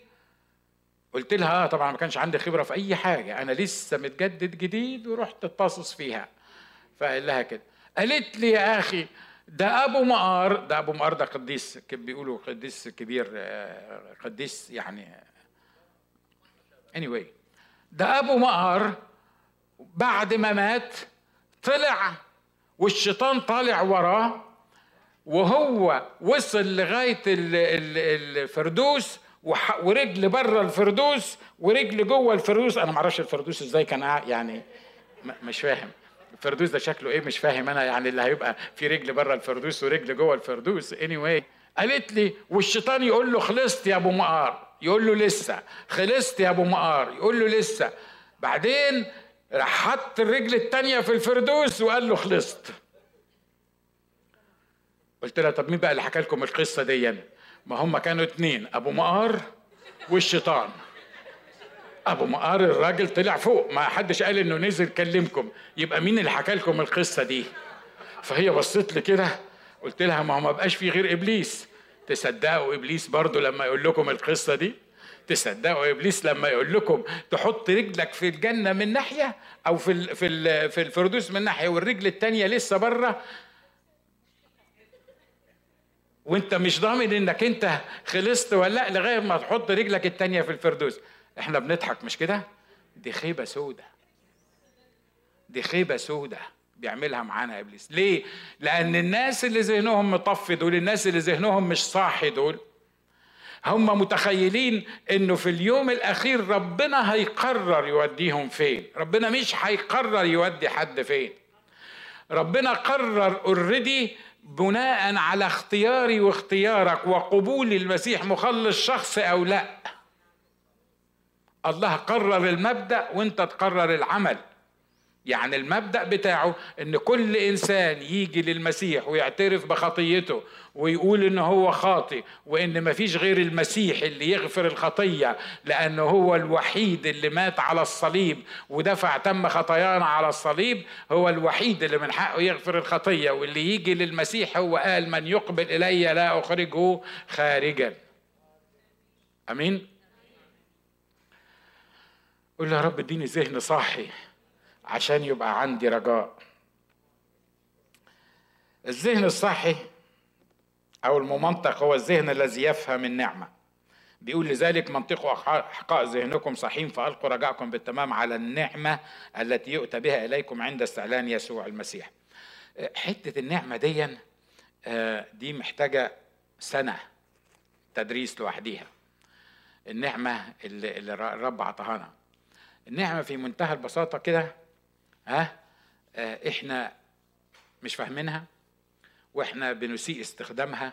قلت لها آه طبعا ما كانش عندي خبرة في أي حاجة أنا لسه متجدد جديد ورحت اتصص فيها. فقال لها كده. قالت لي يا أخي ده أبو مقار ده أبو مقار ده قديس بيقولوا قديس كبير آه، قديس يعني anyway. ده أبو مقار بعد ما مات طلع والشيطان طالع وراه وهو وصل لغاية الفردوس ورجل بره الفردوس ورجل جوه الفردوس. أنا ما أعرفش الفردوس إزاي كان يعني مش فاهم. الفردوس ده شكله إيه؟ مش فاهم أنا يعني اللي هيبقى في رجل بره الفردوس ورجل جوه الفردوس. اني anyway. قالت لي والشيطان يقول له خلصت يا أبو مقار. يقول له لسه. خلصت يا أبو مقار. يقول له لسه. بعدين راح حط الرجل الثانية في الفردوس وقال له خلصت. قلت لها طب مين بقى اللي حكى لكم القصة دي؟ ما هم كانوا اتنين أبو مقار والشيطان. أبو مقار الراجل طلع فوق ما حدش قال إنه نزل كلمكم. يبقى مين اللي حكى لكم القصة دي؟ فهي بصت لي كده قلت لها ما هو ما بقاش في غير إبليس. تصدقوا إبليس برضو لما يقول لكم القصة دي؟ تصدقوا إبليس لما يقول لكم تحط رجلك في الجنة من ناحية أو في في في الفردوس من ناحية والرجل الثانية لسه بره؟ وانت مش ضامن انك انت خلصت ولا لا لغاية ما تحط رجلك التانية في الفردوس. إحنا بنضحك مش كده؟ دي خيبة سودة. دي خيبة سودة بيعملها معانا إبليس. ليه؟ لأن الناس اللي ذهنهم مطفي دول الناس اللي ذهنهم مش صاحي دول هم متخيلين إنه في اليوم الأخير ربنا هيقرر يوديهم فين. ربنا مش هيقرر يودي حد فين. ربنا قرر اوريدي بناء على اختياري واختيارك وقبول المسيح مخلص شخص أو لا. الله قرر المبدأ وانت تقرر العمل. يعني المبدأ بتاعه إن كل إنسان يجي للمسيح ويعترف بخطيته ويقول إن هو خاطئ وإن مفيش غير المسيح اللي يغفر الخطية لأنه هو الوحيد اللي مات على الصليب ودفع تم خطايانا على الصليب هو الوحيد اللي من حقه يغفر الخطية واللي يجي للمسيح هو قال من يقبل إلي لا أخرجه خارجا. آمين؟ قول يا رب اديني ذهن صاحي. عشان يبقى عندي رجاء. الذهن الصحي أو الممنطق هو الذهن الذي يفهم النعمة. بيقول لذلك منطقوا أحقاء ذهنكم صحيح فألقوا رجاءكم بالتمام على النعمة التي يؤتى بها إليكم عند استعلان يسوع المسيح. حتة النعمة دي آه، دي محتاجة سنة تدريس لوحديها. النعمة اللي الرب عطاها النعمة في منتهى البساطة كده ها؟ آه، إحنا مش فاهمينها وإحنا بنسيء استخدامها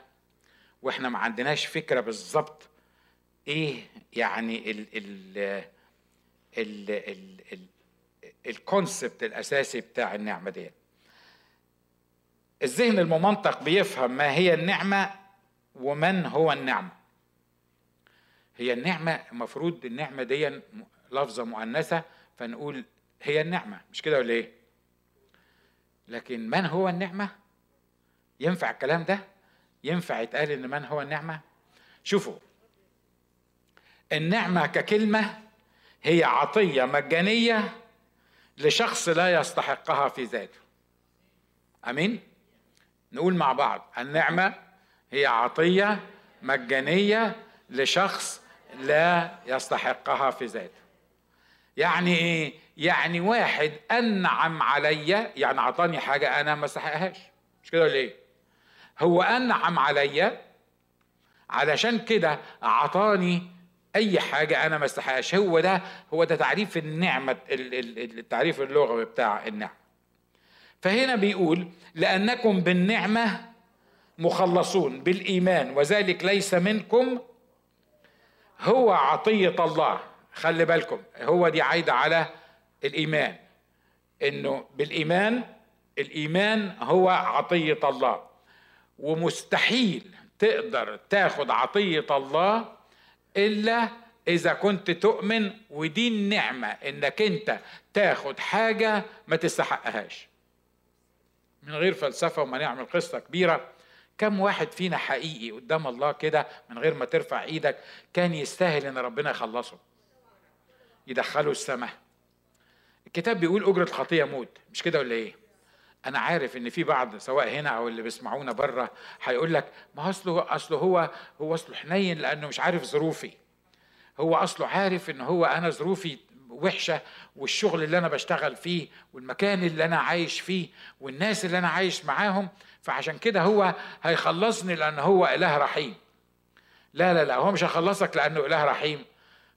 وإحنا ما عندناش فكرة بالظبط إيه يعني ال ال ال ال ال الكونسبت الأساسي بتاع النعمة دي الذهن الممنطق بيفهم ما هي النعمة ومن هو النعمة. هي النعمة المفروض النعمة دي لفظة مؤنثة فنقول هي النعمة مش كده ولا إيه؟ لكن من هو النعمة؟ ينفع الكلام ده؟ ينفع يتقال إن من هو النعمة؟ شوفوا النعمة ككلمة هي عطية مجانية لشخص لا يستحقها في ذاته. أمين؟ نقول مع بعض النعمة هي عطية مجانية لشخص لا يستحقها في ذاته. يعني إيه؟ يعني واحد أنعم عليا يعني أعطاني حاجة أنا ما أستحقهاش. مش كده ولا إيه؟ هو أنعم عليا علشان كده أعطاني أي حاجة أنا ما أستحقهاش. هو ده هو ده تعريف النعمة التعريف اللغوي بتاع النعمة. فهنا بيقول لأنكم بالنعمة مخلصون بالإيمان وذلك ليس منكم هو عطية الله. خلي بالكم هو دي عايدة على الإيمان. إنه بالإيمان الإيمان هو عطية الله. ومستحيل تقدر تاخد عطية الله إلا إذا كنت تؤمن ودي النعمة إنك أنت تاخد حاجة ما تستحقهاش. من غير فلسفة وما نعمل قصة كبيرة كم واحد فينا حقيقي قدام الله كده من غير ما ترفع إيدك كان يستاهل إن ربنا يخلصه؟ يدخله السماء. الكتاب بيقول أجرة الخطية موت. مش كده ولا إيه؟ أنا عارف إن في بعض سواء هنا أو اللي بيسمعونا بره هيقول لك ما أصله أصله هو هو أصله حنين لأنه مش عارف ظروفي. هو أصله عارف إن هو أنا ظروفي وحشة والشغل اللي أنا بشتغل فيه والمكان اللي أنا عايش فيه والناس اللي أنا عايش معاهم. فعشان كده هو هيخلصني لأن هو إله رحيم. لا لا لا هو مش هيخلصك لأنه إله رحيم.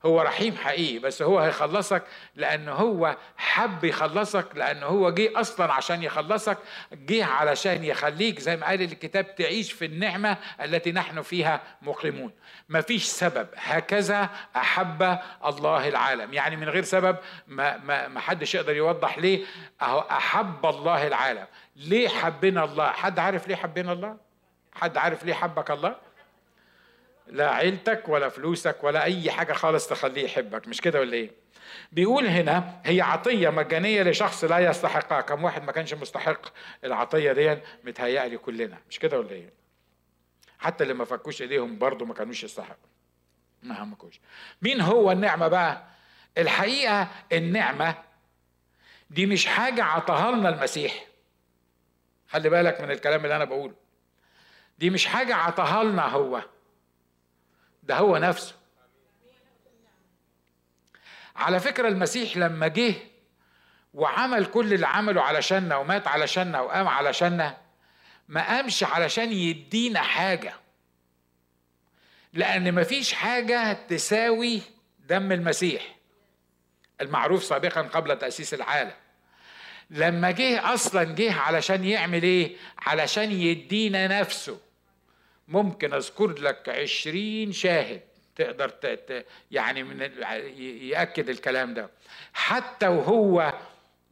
هو رحيم حقيقي بس هو هيخلصك لأن هو حب يخلصك لأن هو جه أصلا عشان يخلصك جه علشان يخليك زي ما قال الكتاب تعيش في النعمة التي نحن فيها مقيمون. مفيش سبب. هكذا أحب الله العالم. يعني من غير سبب ما, ما, ما حدش يقدر يوضح ليه أهو أحب الله العالم. ليه حبنا الله؟ حد عارف ليه حبنا الله؟ حد عارف ليه حبك الله؟ لا عيلتك ولا فلوسك ولا أي حاجة خالص تخليه يحبك مش كده ولا إيه؟ بيقول هنا هي عطية مجانية لشخص لا يستحقها كم واحد ما كانش مستحق العطية دي متهيألي كلنا مش كده ولا إيه؟ حتى اللي ما فكوش إيديهم برضه ما كانوش يستحقوا. ما همكوش. مين هو النعمة بقى؟ الحقيقة النعمة دي مش حاجة عطاها لنا المسيح. خلي بالك من الكلام اللي أنا بقوله. دي مش حاجة عطاها لنا هو. ده هو نفسه. على فكرة المسيح لما جه وعمل كل اللي عمله علشاننا ومات علشاننا وقام علشاننا ما قامش علشان يدينا حاجة. لأن مفيش حاجة تساوي دم المسيح المعروف سابقا قبل تأسيس العالم. لما جه أصلا جه علشان يعمل إيه؟ علشان يدينا نفسه. ممكن أذكر لك عشرين شاهد تقدر. يعني من يأكد الكلام ده. حتى وهو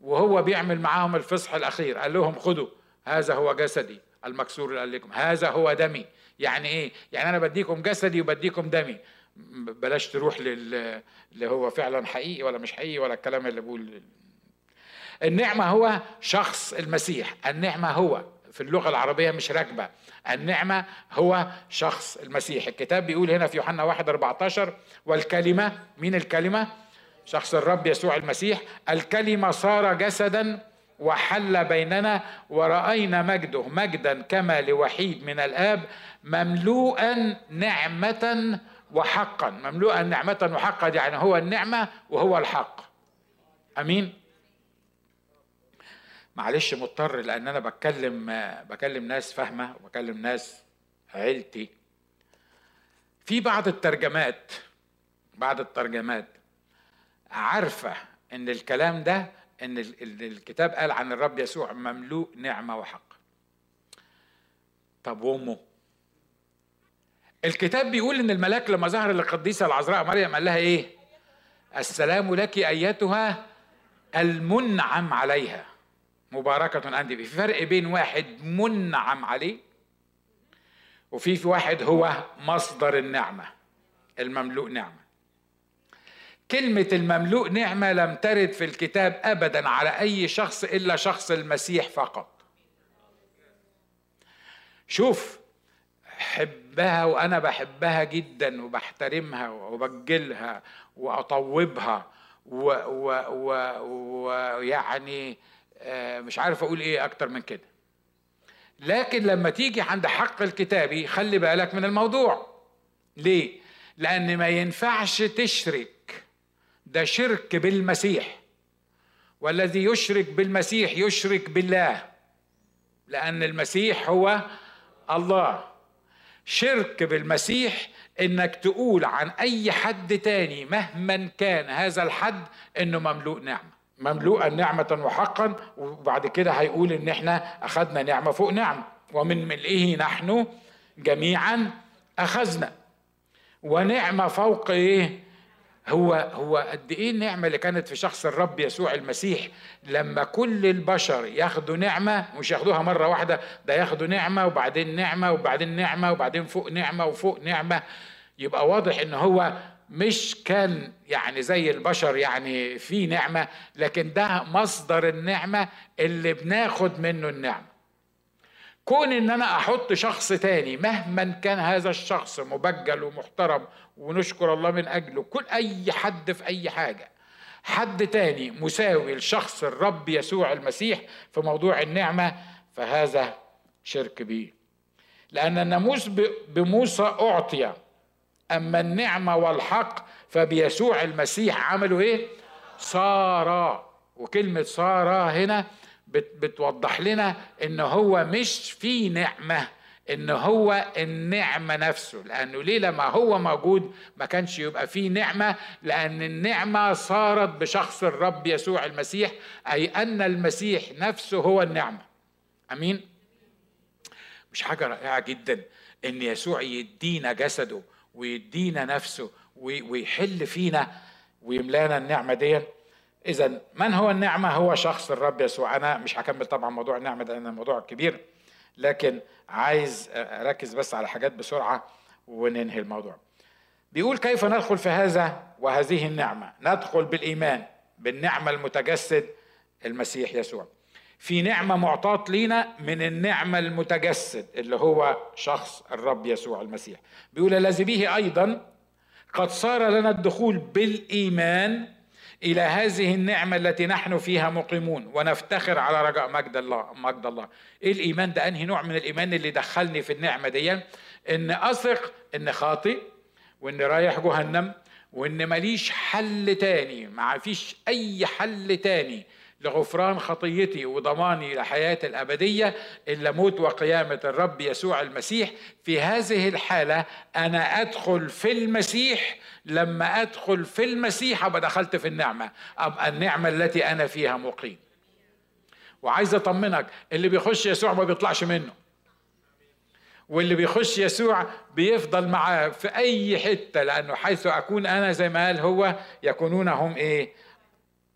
وهو بيعمل معاهم الفصح الأخير قال لهم خدوا هذا هو جسدي المكسور اللي قال لكم هذا هو دمي. يعني إيه؟ يعني أنا بديكم جسدي وبديكم دمي. بلاش تروح لل اللي هو فعلا حقيقي ولا مش حقيقي ولا الكلام اللي بقول النعمة هو شخص المسيح النعمة هو. في اللغة العربية مش راكبة. النعمة هو شخص المسيح. الكتاب بيقول هنا في يوحنا 1 14 والكلمة مين الكلمة؟ شخص الرب يسوع المسيح. الكلمة صار جسدا وحل بيننا ورأينا مجده. مجدا كما لوحيد من الآب مملوءا نعمة وحقا. مملوءا نعمة وحقا يعني هو النعمة وهو الحق. أمين؟ معلش مضطر لأن أنا بتكلم بكلم ناس فاهمة وبكلم ناس عيلتي. في بعض الترجمات بعض الترجمات عارفة إن الكلام ده إن الكتاب قال عن الرب يسوع مملوء نعمة وحق. طب وأمه؟ الكتاب بيقول إن الملاك لما ظهر للقديسة العذراء مريم قال لها إيه؟ السلام لك أيتها المنعم عليها. مباركة أنت في فرق بين واحد منعم عليه وفي في واحد هو مصدر النعمة المملوء نعمة. كلمة المملوء نعمة لم ترد في الكتاب أبدا على أي شخص إلا شخص المسيح فقط. شوف حبها وأنا بحبها جدا وبحترمها وبجلها وأطوبها ويعني آه، مش عارف أقول إيه أكتر من كده. لكن لما تيجي عند حق الكتابي خلي بالك من الموضوع. ليه؟ لأن ما ينفعش تشرك. ده شرك بالمسيح. والذي يشرك بالمسيح يشرك بالله. لأن المسيح هو الله. شرك بالمسيح إنك تقول عن أي حد تاني مهما كان هذا الحد إنه مملوء نعمة. مملوءا نعمة وحقا وبعد كده هيقول إن إحنا أخذنا نعمة فوق نعمة ومن ملئه نحن؟ جميعا أخذنا. ونعمة فوق إيه؟ هو هو قد إيه النعمة اللي كانت في شخص الرب يسوع المسيح؟ لما كل البشر ياخدوا نعمة مش ياخدوها مرة واحدة ده ياخدوا نعمة وبعدين نعمة وبعدين نعمة وبعدين فوق نعمة وفوق نعمة يبقى واضح إن هو مش كان يعني زي البشر يعني في نعمة لكن ده مصدر النعمة اللي بناخد منه النعمة. كون إن أنا أحط شخص تاني مهما كان هذا الشخص مبجل ومحترم ونشكر الله من أجله كل أي حد في أي حاجة حد تاني مساوي لشخص الرب يسوع المسيح في موضوع النعمة فهذا شرك بيه. لأن الناموس بموسى أعطي أما النعمة والحق فبيسوع المسيح عملوا إيه؟ صار وكلمة صار هنا بتوضح لنا إن هو مش في نعمة إن هو النعمة نفسه لأنه ليه لما هو موجود ما كانش يبقى فيه نعمة لأن النعمة صارت بشخص الرب يسوع المسيح أي أن المسيح نفسه هو النعمة أمين؟ مش حاجة رائعة جدا إن يسوع يدينا جسده ويدينا نفسه ويحل فينا ويملانا النعمة دي إذا من هو النعمة؟ هو شخص الرب يسوع. أنا مش هكمل طبعا موضوع النعمة ده لأن موضوع كبير. لكن عايز أركز بس على حاجات بسرعة وننهي الموضوع. بيقول كيف ندخل في هذا وهذه النعمة؟ ندخل بالإيمان بالنعمة المتجسد المسيح يسوع. في نعمة معطاة لينا من النعمة المتجسد اللي هو شخص الرب يسوع المسيح. بيقول الذي به أيضا قد صار لنا الدخول بالإيمان إلى هذه النعمة التي نحن فيها مقيمون ونفتخر على رجاء مجد الله مجد الله. إيه الإيمان ده؟ أنهي نوع من الإيمان اللي دخلني في النعمة دي؟ إن أثق إن خاطئ وإن رايح جهنم وإن ماليش حل تاني ما فيش أي حل تاني لغفران خطيتي وضماني لحياة الأبدية إلا موت وقيامة الرب يسوع المسيح. في هذه الحالة أنا أدخل في المسيح. لما أدخل في المسيح أبقى دخلت في النعمة. أبقى النعمة التي أنا فيها مقيم. وعايز أطمنك اللي بيخش يسوع ما بيطلعش منه. واللي بيخش يسوع بيفضل معاه في أي حتة لأنه حيث أكون أنا زي ما قال هو يكونون هم إيه؟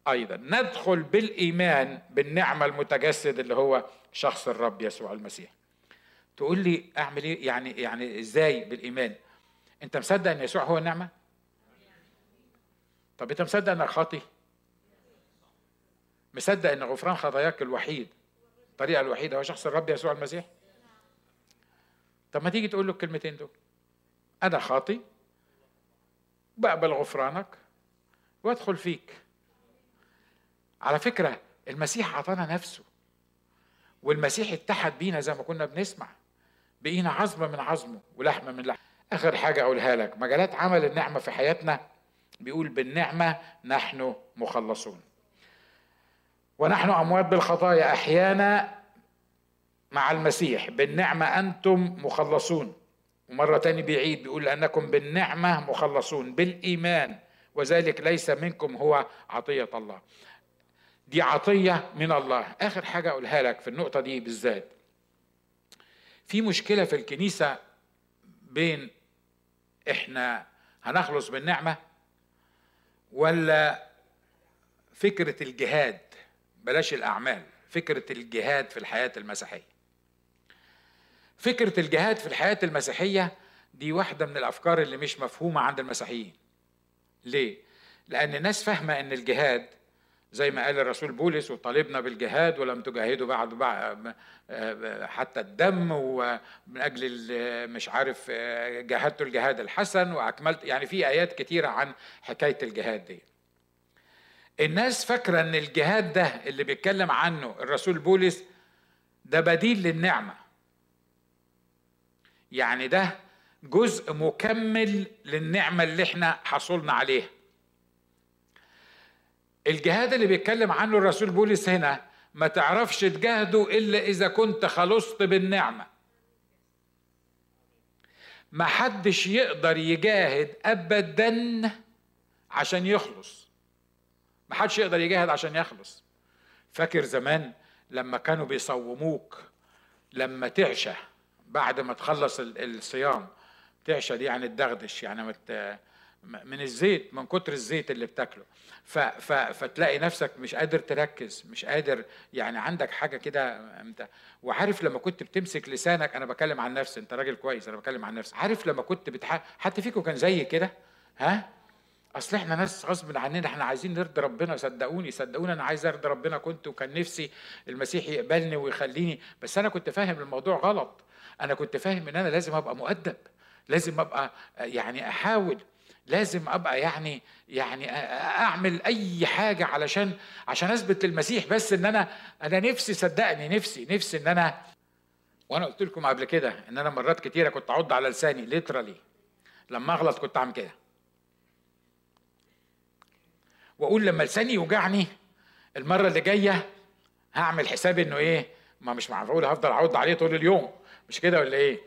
أيضا. ندخل بالإيمان بالنعمة المتجسد اللي هو شخص الرب يسوع المسيح. تقول لي أعمل إيه؟ يعني يعني إزاي بالإيمان؟ أنت مصدق إن يسوع هو النعمة؟ طب أنت مصدق إنك خاطي؟ مصدق إن غفران خطاياك الوحيد الطريقة الوحيدة هو شخص الرب يسوع المسيح؟ طب ما تيجي تقول له الكلمتين دول. أنا خاطي بقبل غفرانك وأدخل فيك. على فكرة المسيح أعطانا نفسه. والمسيح اتحد بينا زي ما كنا بنسمع بقينا عظمة من عظمه ولحمة من لحمة. آخر حاجة أقولها لك مجالات عمل النعمة في حياتنا بيقول بالنعمة نحن مخلصون. ونحن أموات بالخطايا أحيانا مع المسيح. بالنعمة أنتم مخلصون. ومرة تاني بيعيد بيقول لأنكم بالنعمة مخلصون بالإيمان. وذلك ليس منكم هو عطية الله. دي عطية من الله. آخر حاجة أقولها لك في النقطة دي بالذات. في مشكلة في الكنيسة بين إحنا هنخلص بالنعمة ولا فكرة الجهاد؟ بلاش الأعمال فكرة الجهاد في الحياة المسيحية. فكرة الجهاد في الحياة المسيحية دي واحدة من الأفكار اللي مش مفهومة عند المسيحيين. ليه؟ لأن الناس فاهمة إن الجهاد زي ما قال الرسول بولس وطالبنا بالجهاد ولم تجاهدوا بعد حتى الدم ومن أجل مش عارف جاهدتوا الجهاد الحسن وأكملت يعني في آيات كتيرة عن حكاية الجهاد دي. الناس فاكرة إن الجهاد ده اللي بيتكلم عنه الرسول بولس ده بديل للنعمة. يعني ده جزء مكمل للنعمة اللي إحنا حصلنا عليها. الجهاد اللي بيتكلم عنه الرسول بولس هنا ما تعرفش تجاهده إلا إذا كنت خلصت بالنعمة. ما حدش يقدر يجاهد ابدا عشان يخلص. ما حدش يقدر يجاهد عشان يخلص. فاكر زمان لما كانوا بيصوموك لما تعشى بعد ما تخلص الصيام تعشى دي يعني تدغدش يعني مت من الزيت من كتر الزيت اللي بتاكله. ف ف فتلاقي نفسك مش قادر تركز مش قادر يعني عندك حاجة كده انت وعارف لما كنت بتمسك لسانك أنا بكلم عن نفسي أنت راجل كويس أنا بكلم عن نفسي. عارف لما كنت بتح... حتى فيكم كان زي كده؟ ها؟ أصل إحنا ناس غصب عننا إحنا عايزين نرضي ربنا. صدقوني صدقوني أنا عايز أرضي ربنا. كنت وكان نفسي المسيح يقبلني ويخليني بس أنا كنت فاهم الموضوع غلط. أنا كنت فاهم إن أنا لازم أبقى مؤدب لازم أبقى يعني أحاول لازم أبقى يعني يعني أعمل أي حاجة علشان عشان أثبت للمسيح بس إن أنا أنا نفسي صدقني نفسي نفسي إن أنا وأنا قلت لكم قبل كده إن أنا مرات كتيرة كنت أعض على لساني ليترالي لما أغلط كنت أعمل كده. وأقول لما لساني يوجعني المرة اللي جاية هعمل حساب إنه إيه ما مش معقول هفضل أعض عليه طول اليوم. مش كده ولا إيه؟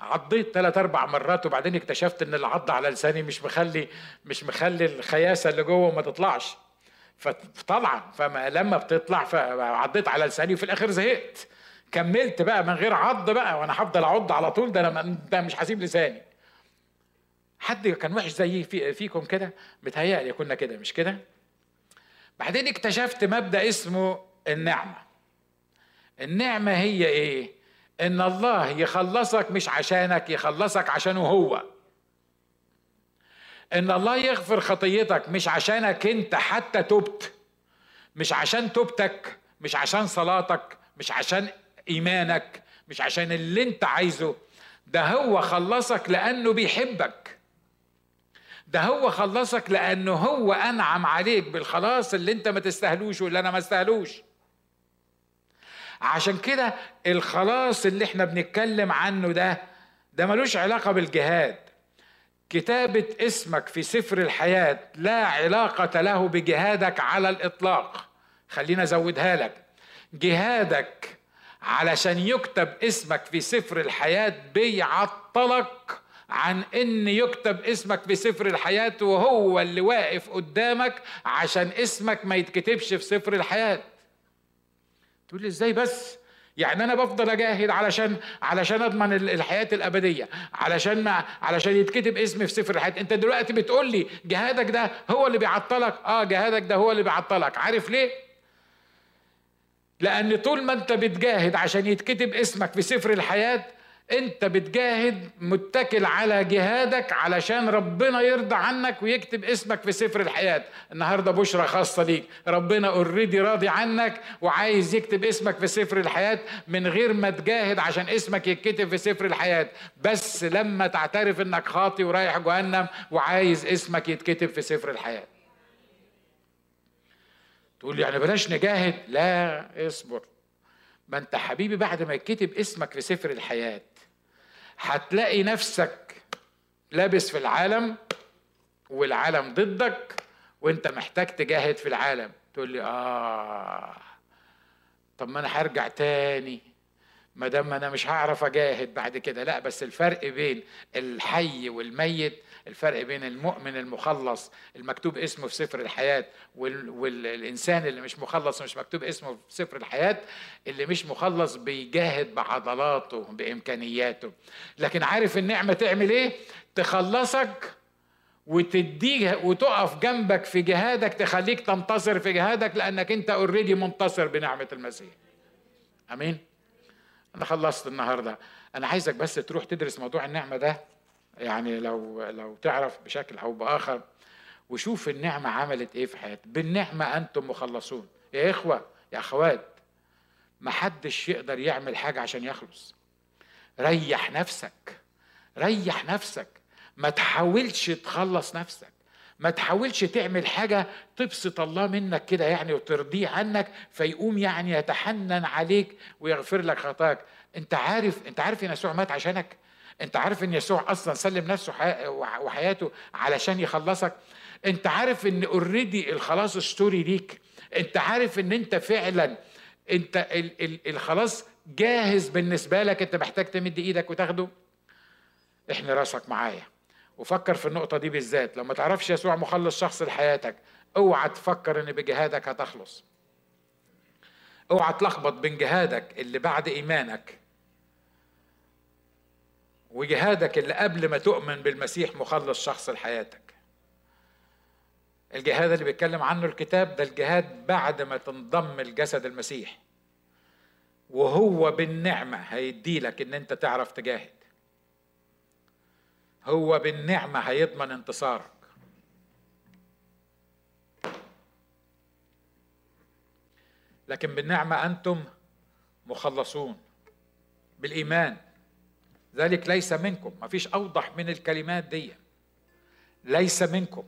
عضيت ثلاث أربع مرات وبعدين اكتشفت إن العض على لساني مش مخلي مش مخلي الخياسة اللي جوه ما تطلعش. فطبعا فلما بتطلع فعضيت على لساني وفي الآخر زهقت. كملت بقى من غير عض بقى وأنا هفضل أعض على طول ده أنا ده مش هسيب لساني. حد كان وحش زيي في فيكم كده؟ متهيألي كنا كده مش كده؟ بعدين اكتشفت مبدأ اسمه النعمة. النعمة هي إيه؟ إن الله يخلصك مش عشانك يخلصك عشانه هو. إن الله يغفر خطيتك مش عشانك أنت حتى تبت مش عشان توبتك مش عشان صلاتك مش عشان إيمانك مش عشان اللي أنت عايزه. ده هو خلصك لأنه بيحبك. ده هو خلصك لأنه هو أنعم عليك بالخلاص اللي أنت ما تستاهلوش واللي أنا ما استاهلوش. عشان كده الخلاص اللي إحنا بنتكلم عنه ده ده ملوش علاقة بالجهاد. كتابة اسمك في سفر الحياة لا علاقة له بجهادك على الإطلاق. خلينا أزودها لك. جهادك علشان يكتب اسمك في سفر الحياة بيعطلك عن إن يكتب اسمك في سفر الحياة وهو اللي واقف قدامك عشان اسمك ما يتكتبش في سفر الحياة. تقول لي إزاي بس؟ يعني أنا بفضل أجاهد علشان علشان أضمن الحياة الأبدية علشان ما علشان يتكتب اسمي في سفر الحياة. أنت دلوقتي بتقول لي جهادك ده هو اللي بيعطلك؟ آه جهادك ده هو اللي بيعطلك. عارف ليه؟ لأن طول ما أنت بتجاهد عشان يتكتب اسمك في سفر الحياة انت بتجاهد متكل على جهادك علشان ربنا يرضى عنك ويكتب اسمك في سفر الحياة. النهاردة بشرة خاصة ليك ربنا اوريدي راضي عنك وعايز يكتب اسمك في سفر الحياة من غير ما تجاهد عشان اسمك يتكتب في سفر الحياة. بس لما تعترف انك خاطي ورايح جهنم وعايز اسمك يتكتب في سفر الحياة. تقول يعني بلاش نجاهد؟ لا اصبر. ما انت حبيبي بعد ما يتكتب اسمك في سفر الحياة هتلاقي نفسك لابس في العالم والعالم ضدك وانت محتاج تجاهد في العالم. تقول لي آه طب ما أنا هرجع تاني. ما دام أنا مش هعرف أجاهد بعد كده. لا بس الفرق بين الحي والميت الفرق بين المؤمن المخلص المكتوب اسمه في سفر الحياة والإنسان اللي مش مخلص مش مكتوب اسمه في سفر الحياة اللي مش مخلص بيجاهد بعضلاته بإمكانياته. لكن عارف النعمة تعمل إيه؟ تخلصك وتديه وتقف جنبك في جهادك تخليك تنتصر في جهادك لأنك أنت اوريدي منتصر بنعمة المسيح. أمين؟ أنا خلصت النهاردة. أنا عايزك بس تروح تدرس موضوع النعمة ده يعني لو لو تعرف بشكل أو بآخر وشوف النعمة عملت إيه في حياتك. بالنعمة أنتم مخلصون. يا إخوة يا أخوات ما حدش يقدر يعمل حاجة عشان يخلص. ريح نفسك. ريح نفسك. ما تحاولش تخلص نفسك. ما تحاولش تعمل حاجة تبسط الله منك كده يعني وترضيه عنك فيقوم يعني يتحنن عليك ويغفر لك خطاك. أنت عارف أنت عارف ان يسوع مات عشانك؟ انت عارف ان يسوع أصلا سلم نفسه وحياته علشان يخلصك؟ انت عارف ان already الخلاص اشتري ليك. انت عارف ان انت فعلا انت الخلاص جاهز بالنسبة لك انت محتاج تمد إيدك وتاخده؟ احني راسك معايا. وفكر في النقطة دي بالذات. لو ما تعرفش يسوع مخلص شخص لحياتك اوعى تفكر ان بجهادك هتخلص. اوعى تلخبط بين جهادك اللي بعد إيمانك وجهادك اللي قبل ما تؤمن بالمسيح مخلص شخص لحياتك. الجهاد اللي بيتكلم عنه الكتاب ده الجهاد بعد ما تنضم الجسد المسيح. وهو بالنعمة هيدي لك إن أنت تعرف تجاهد. هو بالنعمة هيضمن انتصارك. لكن بالنعمة أنتم مخلصون. بالإيمان. ذلك ليس منكم. ما فيش أوضح من الكلمات دي. ليس منكم.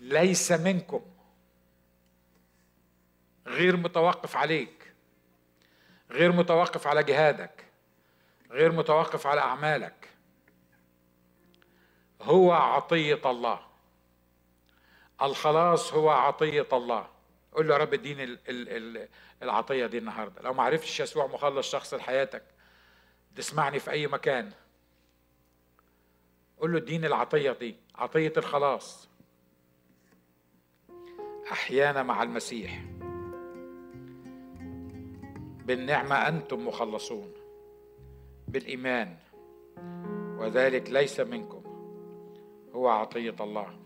ليس منكم. غير متوقف عليك. غير متوقف على جهادك. غير متوقف على أعمالك. هو عطية الله. الخلاص هو عطية الله. قول له يا رب اديني العطية دي النهاردة. لو ما عرفتش يسوع مخلص شخص لحياتك تسمعني في أي مكان. قول له اديني العطية دي عطية الخلاص. أحيانا مع المسيح. بالنعمة أنتم مخلصون. بالإيمان. وذلك ليس منكم. هو عطية الله.